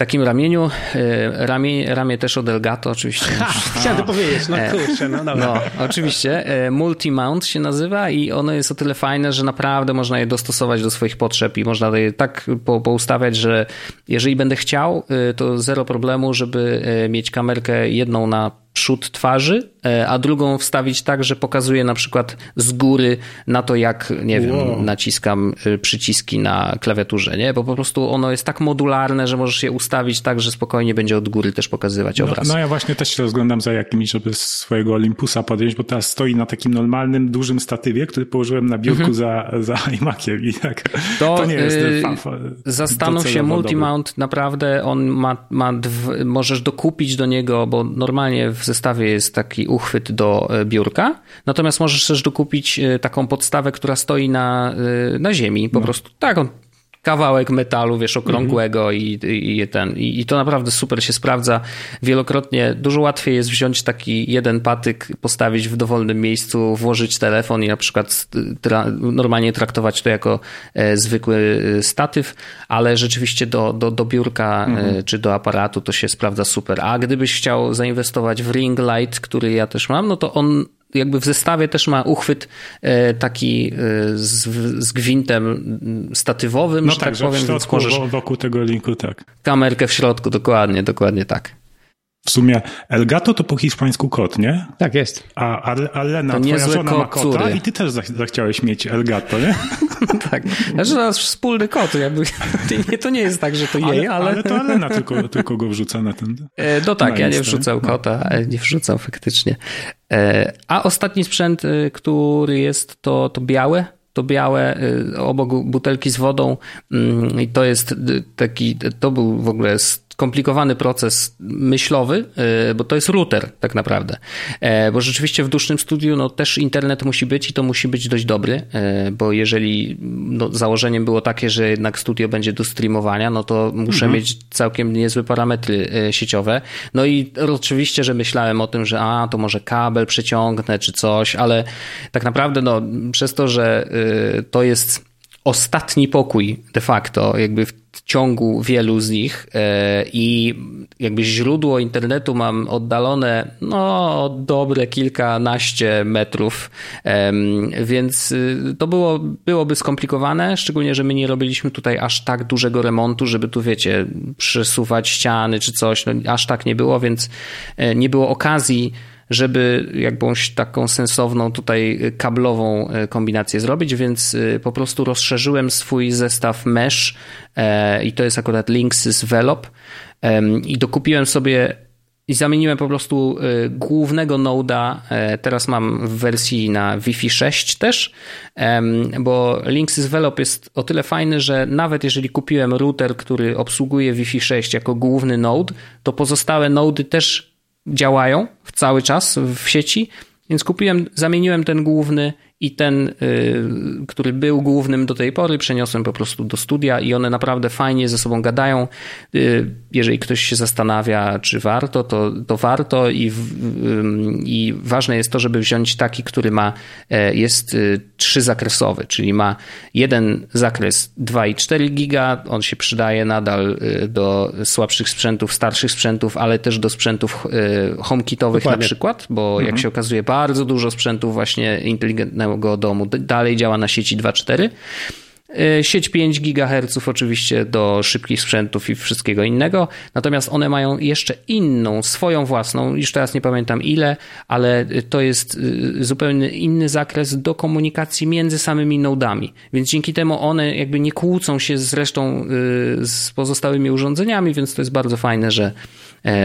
takim ramieniu, e, ramię, ramię też od Elgato oczywiście. Ha, chciałem to powiedzieć, no e, kurczę, no dobra. No, oczywiście. E, multi-mount się nazywa i ono jest o tyle fajne, że naprawdę można je dostosować do swoich potrzeb i można je tak po, poustawiać, że jeżeli będę chciał, to zero problemu, żeby mieć kamerkę jedną na przód twarzy, e, a drugą wstawić tak, że pokazuje na przykład z góry na to, jak, nie wiem, wow. naciskam e, przyciski na klawiaturze, nie? Bo po prostu ono jest tak modularne, że możesz je ustawić tak, że spokojnie będzie od góry też pokazywać no, obraz. No ja właśnie też się rozglądam za jakimś, żeby swojego Olympusa podjąć, bo teraz stoi na takim normalnym, dużym statywie, który położyłem na biurku mhm. za, za iMaciem i tak. To, to nie jest yy, Zastanów się, multimount naprawdę, on ma, ma dw, możesz dokupić do niego, bo normalnie w zestawie jest taki uchwyt do e, biurka, natomiast możesz też dokupić e, taką podstawę, która stoi na, e, na ziemi, po no. prostu taką kawałek metalu, wiesz, okrągłego i, i, ten, i, i, to naprawdę super się sprawdza. Wielokrotnie dużo łatwiej jest wziąć taki jeden patyk, postawić w dowolnym miejscu, włożyć telefon i na przykład tra normalnie traktować to jako e, zwykły statyw, ale rzeczywiście do, do, do biurka e, mhm. czy do aparatu to się sprawdza super. A gdybyś chciał zainwestować w ring light, który ja też mam, no to on jakby w zestawie też ma uchwyt e, taki e, z, z gwintem statywowym, no że tak, tak że powiem. W środku, możesz... wokół tego linku, tak. Kamerkę w środku, dokładnie, dokładnie tak. W sumie Elgato to po hiszpańsku kot, nie? Tak jest. A Alena, to twoja żona ma kota córy. i ty też zachciałeś mieć Elgato, nie? tak. Znaczy nasz wspólny kot. Jakby, to nie jest tak, że to jej, ale... Ale to Alena tylko, tylko go wrzuca na ten... E, no tak, ja nie wrzucał kota, nie wrzucał faktycznie. E, a ostatni sprzęt, e, który jest, to, to białe, to białe obok butelki z wodą. Mm, i to jest taki, to był w ogóle skomplikowany proces myślowy, e, bo to jest router tak naprawdę. E, bo rzeczywiście w dusznym studiu no, też internet musi być i to musi być dość dobry, e, bo jeżeli no, założeniem było takie, że jednak studio będzie do streamowania, no to muszę mhm. mieć całkiem niezłe parametry sieciowe. No i oczywiście, że myślałem o tym, że a, to może kabel przeciągnę czy coś, ale tak naprawdę no, przez to, że to jest ostatni pokój de facto, jakby w ciągu wielu z nich e, i jakby źródło internetu mam oddalone no dobre kilkanaście metrów, więc y, to było, byłoby skomplikowane, szczególnie, że my nie robiliśmy tutaj aż tak dużego remontu, żeby tu wiecie, przesuwać ściany czy coś, no, aż tak nie było, więc e, nie było okazji żeby jakąś taką sensowną tutaj kablową e, kombinację zrobić, więc e, po prostu rozszerzyłem swój zestaw mesh e, i to jest akurat Linksys Velop i dokupiłem sobie i zamieniłem po prostu głównego noda. Teraz mam w wersji na Wi-Fi 6 też, bo Linksys Velop jest o tyle fajny, że nawet jeżeli kupiłem router, który obsługuje Wi-Fi 6 jako główny node, to pozostałe nody też działają cały czas w sieci, więc kupiłem, zamieniłem ten główny i ten, y, który był głównym do tej pory, przeniosłem po prostu do studia i one naprawdę fajnie ze sobą gadają. Y, jeżeli ktoś się zastanawia, czy warto, to, to warto i, i ważne jest to, żeby wziąć taki, który ma, e, jest y, trzyzakresowy, czyli ma jeden zakres 2,4 giga, on się przydaje nadal do słabszych sprzętów, starszych sprzętów, ale też do sprzętów HomeKitowych na przykład, bo mhm. jak się okazuje bardzo dużo sprzętów właśnie inteligentnego go domu. Dalej działa na sieci 2.4. E, sieć 5 GHz oczywiście do szybkich sprzętów i wszystkiego innego, natomiast one mają jeszcze inną, swoją własną, już teraz nie pamiętam ile, ale to jest e, zupełnie inny zakres do komunikacji między samymi nodami, więc dzięki temu one jakby nie kłócą się z resztą, e, z pozostałymi urządzeniami, więc to jest bardzo fajne, że,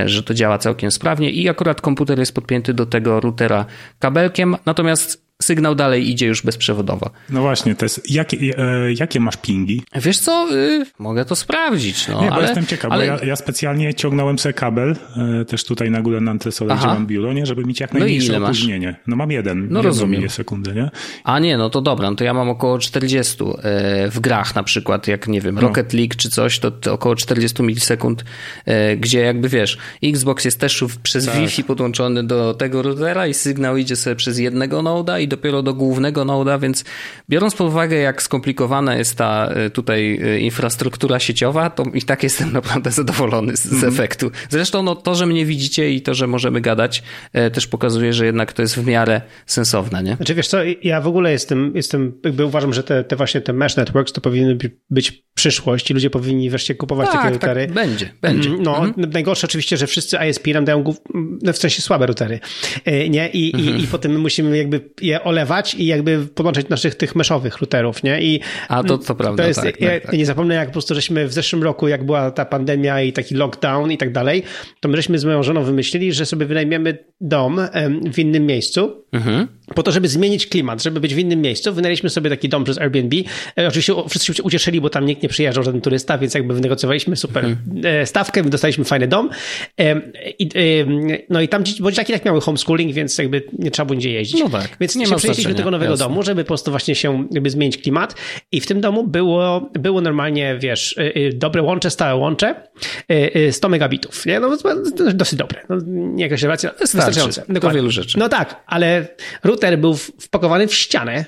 że to działa całkiem sprawnie. I akurat komputer jest podpięty do tego routera kabelkiem, natomiast sygnał dalej idzie już bezprzewodowo. No właśnie, to jest, jakie, e, jakie masz pingi? Wiesz co, y, mogę to sprawdzić. No, Nie, bo ale, jestem ciekaw, ale... bo ja, ja, specjalnie ciągnąłem sobie kabel, e, też tutaj na górę na antresolę, gdzie mam biuro, nie, żeby mieć jak najmniejsze no opóźnienie. Masz? No mam jeden, no rozumiem. sekundy, nie? A nie, no to dobra, no to ja mam około 40 e, w grach na przykład, jak nie wiem, no. Rocket no. League czy coś, to, to, około 40 milisekund, gdzie jakby wiesz, Xbox jest też przez tak. Wi-Fi podłączony do tego routera i sygnał idzie sobie przez jednego noda i dopiero do głównego noda, więc biorąc pod uwagę, jak skomplikowana jest ta e, tutaj e, infrastruktura sieciowa, to i tak jestem naprawdę zadowolony z, mm -hmm. efektu. Zresztą no, to, że mnie widzicie i to, że możemy gadać, e, też pokazuje, że jednak to jest w miarę sensowne, nie? Znaczy wiesz co, ja w ogóle jestem, jestem jakby uważam, że te, te właśnie te mesh networks to powinny być przyszłość i ludzie powinni wreszcie kupować tak, takie tak, routery. Tak, będzie, będzie. Mm, no, mhm. najgorsze oczywiście, że wszyscy ISP nam dają no, w sensie słabe routery, nie? I, mhm. i, i potem my musimy jakby je olewać i jakby podłączać naszych tych meszowych routerów, nie? I A to, to prawda, to jest, tak, ja, tak, tak. nie zapomnę, jak po prostu żeśmy w zeszłym roku, jak była ta pandemia i taki lockdown i tak dalej, to my żeśmy z moją żoną wymyślili, że sobie wynajmiemy dom w innym miejscu, mhm. po to, żeby zmienić klimat, żeby być w innym miejscu. Wynajęliśmy sobie taki dom przez Airbnb. E, oczywiście wszyscy się ucieszyli, bo tam nikt nie przyjeżdżał, żaden turysta, więc jakby wynegocjowaliśmy super mhm. E, stawkę, dostaliśmy fajny dom. I, no i tam dzieciaki tak miały homeschooling, więc jakby nie trzeba było nigdzie jeździć. No tak. Więc nie ma do tego nowego Jasne. domu, żeby po prostu właśnie się jakby zmienić klimat. I w tym domu było, było normalnie, wiesz, dobre łącze, stałe łącze, 100 y, megabitów. Nie? No, dosyć dobre. No, nie jakaś rewelacja, wystarczające. Do wielu rzeczy. No tak, ale router był wpakowany w ścianę,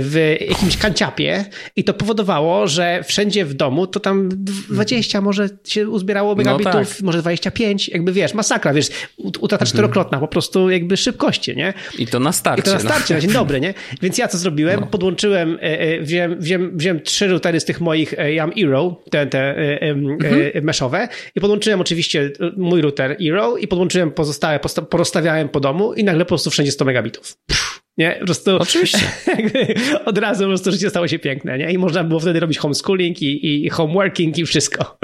w jakimś kanciapie i to powodowało, że wszędzie w domu to tam 20 może się uzbierało megabitów, no tak. może 25, jakby wiesz, masakra, wiesz, utrata mhm. czterokrotna, po prostu jakby szybkości, nie? I to na starcie. I to na no. starcie, no. na dzień dobry, nie? Więc ja co zrobiłem? No. Podłączyłem, e, e, wziąłem, wziąłem, wziąłem trzy routery z tych moich e, Yam Eero, te, te mhm. meszowe i podłączyłem oczywiście mój router Eero i podłączyłem pozostałe, porozstawiałem po domu i nagle po prostu wszędzie 100 megabitów. Nie, po prostu. Oczywiście. od razu po prostu życie stało się piękne, nie? I można było wtedy robić homeschooling i, i homeworking i wszystko.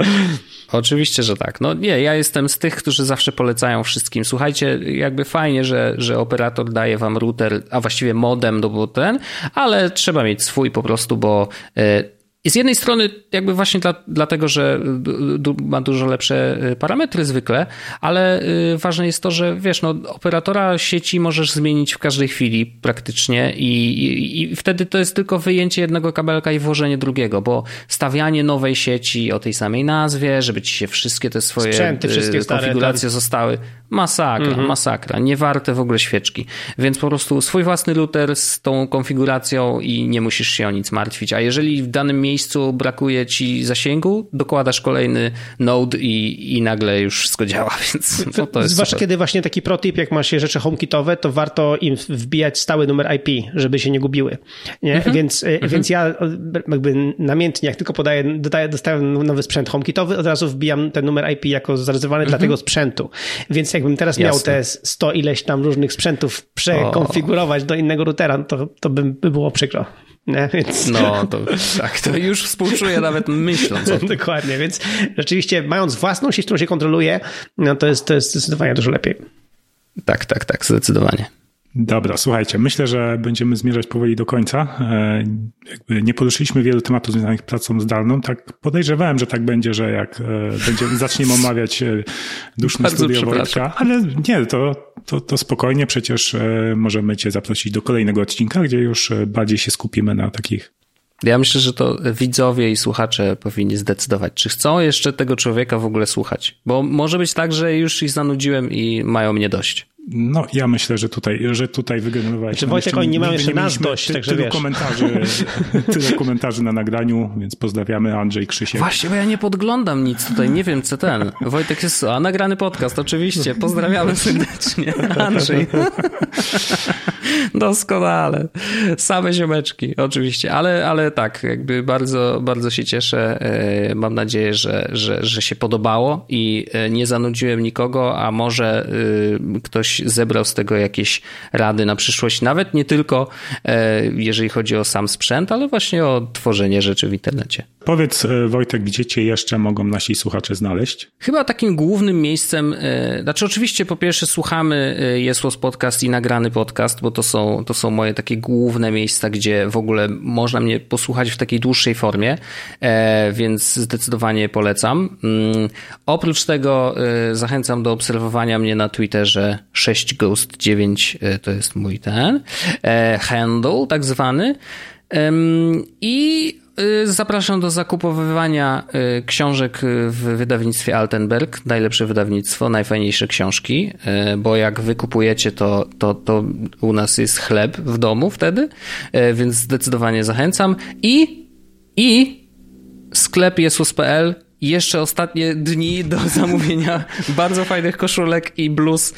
Oczywiście, że tak. No nie, ja jestem z tych, którzy zawsze polecają wszystkim. Słuchajcie, jakby fajnie, że, że operator daje wam router, a właściwie modem do ten, ale trzeba mieć swój po prostu, bo e, z jednej strony, jakby właśnie dla, dlatego, że ma dużo lepsze y, parametry zwykle, ale y, ważne jest to, że wiesz, no, operatora sieci możesz zmienić w każdej chwili praktycznie i, i, i wtedy to jest tylko wyjęcie jednego kabelka i włożenie drugiego, bo stawianie nowej sieci o tej samej nazwie, żeby ci się wszystkie te swoje Sprzęty, wszystkie y, konfiguracje stare, zostały. Masakra, mhm. masakra. Nie warte w ogóle świeczki. Więc po prostu swój własny router z tą konfiguracją i nie musisz się o nic martwić. A jeżeli w danym miejscu brakuje ci zasięgu, dokładasz kolejny node i, i nagle już wszystko działa, więc no to jest Zwłaszcza super. kiedy właśnie taki protip, jak masz rzeczy HomeKitowe, to warto im wbijać stały numer IP, żeby się nie gubiły. Nie? Mhm. Więc, e, mhm. więc ja jakby namiętnie, jak tylko podaję, dodaję, dostaję nowy sprzęt HomeKitowy, od razu wbijam ten numer IP jako zarezerwowany mhm. dla tego sprzętu. Więc jakbym teraz Jasne. miał te 100 ileś tam różnych sprzętów przekonfigurować o. do innego routera, to, to by, by było przykro. Nie, więc... No, to tak, to już współczuję nawet myśląc o tym. Dokładnie, więc rzeczywiście mając własną sieć, którą się kontroluje, no to jest, to jest zdecydowanie dużo lepiej. Tak, tak, tak, zdecydowanie. Dobra, słuchajcie, myślę, że będziemy zmierzać powoli do końca. E, jakby nie poruszyliśmy wielu tematów związanych z pracą zdalną. Tak podejrzewałem, że tak będzie, że jak e, będziemy, zaczniemy omawiać e, duszne studio Wojtka, ale nie, to, to, to spokojnie, przecież możemy cię zaprosić do kolejnego odcinka, gdzie już bardziej się skupimy na takich ja myślę, że to widzowie i słuchacze powinni zdecydować, czy chcą jeszcze tego człowieka w ogóle słuchać. Bo może być tak, że już ich zanudziłem i mają mnie dość. No, ja myślę, że tutaj, że tutaj wygenerowałeś. Znaczy, Wojtek, oni nie mają jeszcze nas dość, ty, także tyle komentarzy, tyle komentarzy na nagraniu, więc pozdrawiamy Andrzej Krzysiek. Właśnie, bo ja nie podglądam nic tutaj, nie wiem co ten. Wojtek jest, a nagrany podcast, oczywiście, pozdrawiamy serdecznie. Andrzej. Doskonale. Same ziomeczki, oczywiście, ale, ale tak, jakby bardzo, bardzo się cieszę. E, mam nadzieję, że, że, że się podobało i e, nie zanudziłem nikogo, a może e, ktoś zebrał z tego jakieś rady na przyszłość, nawet nie tylko jeżeli chodzi o sam sprzęt, ale właśnie o tworzenie rzeczy w internecie. Powiedz Wojtek, gdzie cię jeszcze mogą nasi słuchacze znaleźć? Chyba takim głównym miejscem, znaczy oczywiście po pierwsze słuchamy Jesłos Podcast i nagrany podcast, bo to są, to są moje takie główne miejsca, gdzie w ogóle można mnie posłuchać w takiej dłuższej formie, e, więc zdecydowanie polecam. Mm, oprócz tego e, zachęcam do obserwowania mnie na Twitterze 6ghost9 e, to jest mój ten handle tak zwany. I zapraszam do zakupowywania y, książek w wydawnictwie Altenberg. Najlepsze wydawnictwo, najfajniejsze książki, y, bo jak wy kupujecie, to, to, to u nas jest chleb w domu wtedy, więc zdecydowanie zachęcam. I, i sklep jesus.pl jeszcze ostatnie dni do zamówienia bardzo fajnych koszulek i bluz.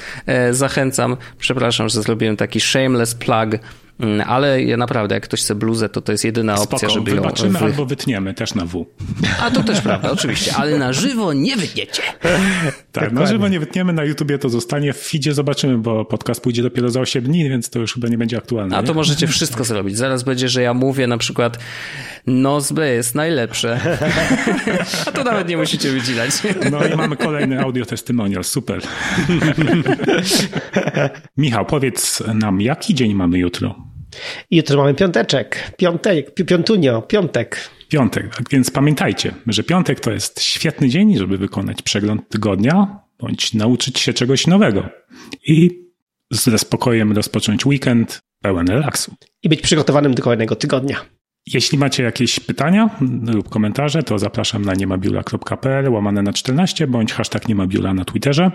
Zachęcam. Przepraszam, że zrobiłem taki shameless plug ale ja naprawdę, jak ktoś chce bluzę, to to jest jedyna Spoko, opcja, żeby wybaczymy ją... Wy... albo wytniemy, też na W. A to też prawda, oczywiście, ale na żywo nie wytniecie. tak, na żywo nie wytniemy, na YouTubie to zostanie, w feedzie zobaczymy, bo podcast pójdzie dopiero za 8 dni, więc to już chyba nie będzie aktualne. A nie? to możecie wszystko zrobić. Zaraz będzie, że ja mówię na przykład Nozbe jest najlepsze. A to nawet nie musicie wycinać. no i mamy kolejny audio testimonial, super. Michał, powiedz nam, jaki dzień mamy jutro? Jutro mamy piąteczek, piątek, piątunio, piątek. Piątek, więc pamiętajcie, że piątek to jest świetny dzień, żeby wykonać przegląd tygodnia, bądź nauczyć się czegoś nowego. I ze spokojem rozpocząć weekend pełen relaksu. I być przygotowanym do kolejnego tygodnia. Jeśli macie jakieś pytania lub komentarze, to zapraszam na niemabiula.pl łamane na 14 bądź hashtag niemabiula na Twitterze.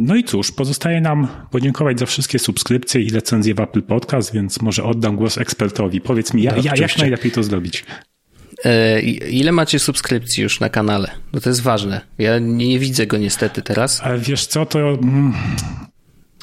No i cóż, pozostaje nam podziękować za wszystkie subskrypcje i recenzje w Apple Podcast, więc może oddam głos ekspertowi. Powiedz mi, ja, ja, jak najlepiej to zrobić? E, ile macie subskrypcji już na kanale? No to jest ważne. Ja nie widzę go niestety teraz. Ale wiesz co, to mm,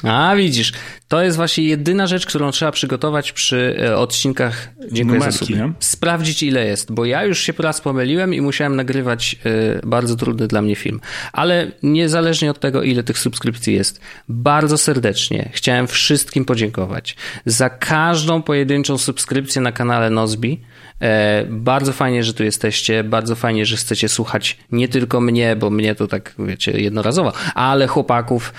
a widzisz, to jest właśnie jedyna rzecz, którą trzeba przygotować przy e, odcinkach Dziękuję Numerki, za Sprawdzić ile jest, bo ja już się raz pomyliłem i musiałem nagrywać e, bardzo trudny dla mnie film. Ale niezależnie od tego, ile tych subskrypcji jest, bardzo serdecznie chciałem wszystkim podziękować za każdą pojedynczą subskrypcję na kanale Nozbi. E, bardzo fajnie, że tu jesteście, bardzo fajnie, że chcecie słuchać nie tylko mnie, bo mnie to tak, wiecie, jednorazowo, ale chłopaków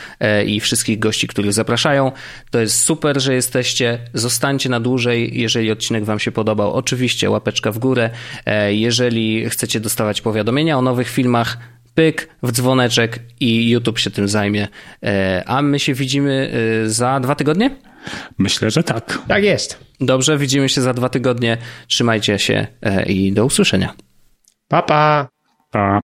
i wszystkich gości, których zapraszają. To jest super, że jesteście. Zostańcie na dłużej, jeżeli odcinek Wam się podobał. Oczywiście łapeczka w górę. E, jeżeli chcecie dostawać powiadomienia o nowych filmach, pyk w dzwoneczek i YouTube się tym zajmie. E, a my się widzimy e, za dwa tygodnie? Myślę, że tak. Tak jest. Dobrze, widzimy się za dwa tygodnie. Trzymajcie się i do usłyszenia. Pa, pa. Pa.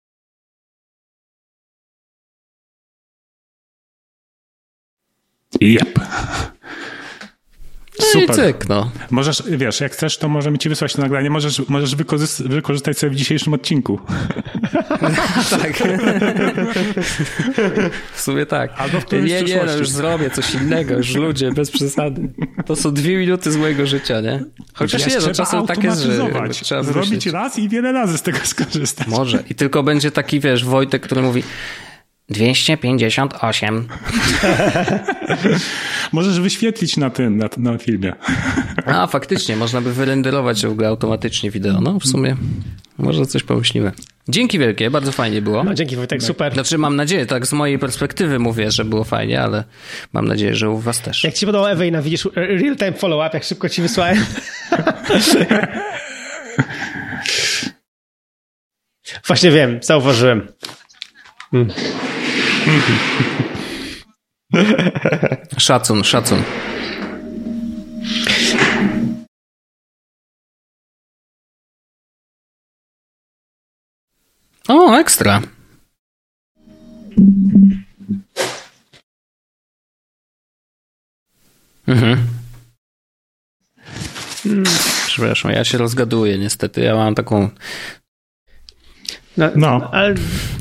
Yep. No Super. i cyk, no. Możesz, wiesz, jak chcesz, to możemy ci wysłać to nagranie. Możesz, możesz wykorzystać sobie w dzisiejszym odcinku. tak. w sumie tak. Albo w nie, nie, no już zrobię coś innego, już ludzie, bez przesady. To są dwie minuty z mojego życia, nie? Chociaż nie, no czasem tak jest, że trzeba Zrobić myśleć. raz i wiele razy z tego skorzystać. Może. I tylko będzie taki, wiesz, Wojtek, który mówi 258. Możesz wyświetlić na tym, na, na filmie. A, faktycznie, można by wyrenderować w ogóle automatycznie wideo. No, w sumie może coś pomyślimy. Dzięki wielkie, bardzo fajnie było. No, dzięki Wojtek, super. Znaczy mam nadzieję, tak z mojej perspektywy mówię, że było fajnie, ale mam nadzieję, że u was też. Jak ci podobał Ewejna, widzisz real-time follow-up, jak szybko ci wysłałem. Właśnie wiem, zauważyłem. Hmm. Szacun, szacun. O, ekstra. Mhm. Przepraszam, ja się rozgaduję niestety. Ja mam taką... No, no. ale...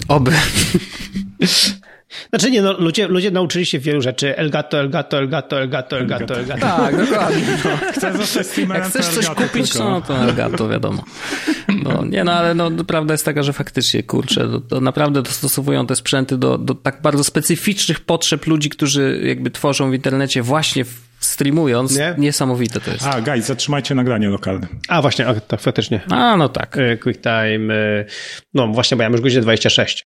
Oby. Znaczy nie, no, ludzie, ludzie nauczyli się wielu rzeczy. Elgato, Elgato, Elgato, Elgato, Elgato, Elgato. Tak, dokładnie. No. Chcę zostać streamerem, Jak chcesz coś kupić, tylko. no to Elgato, wiadomo. No, nie no, ale no, prawda jest taka, że faktycznie, kurczę, to, to naprawdę dostosowują te sprzęty do, do tak bardzo specyficznych potrzeb ludzi, którzy jakby tworzą w internecie właśnie streamując. Nie? Niesamowite to jest. A, guys, zatrzymajcie nagranie lokalne. A, właśnie, tak, faktycznie. A, no tak. Quick time, no właśnie, bo ja już godzinę 26.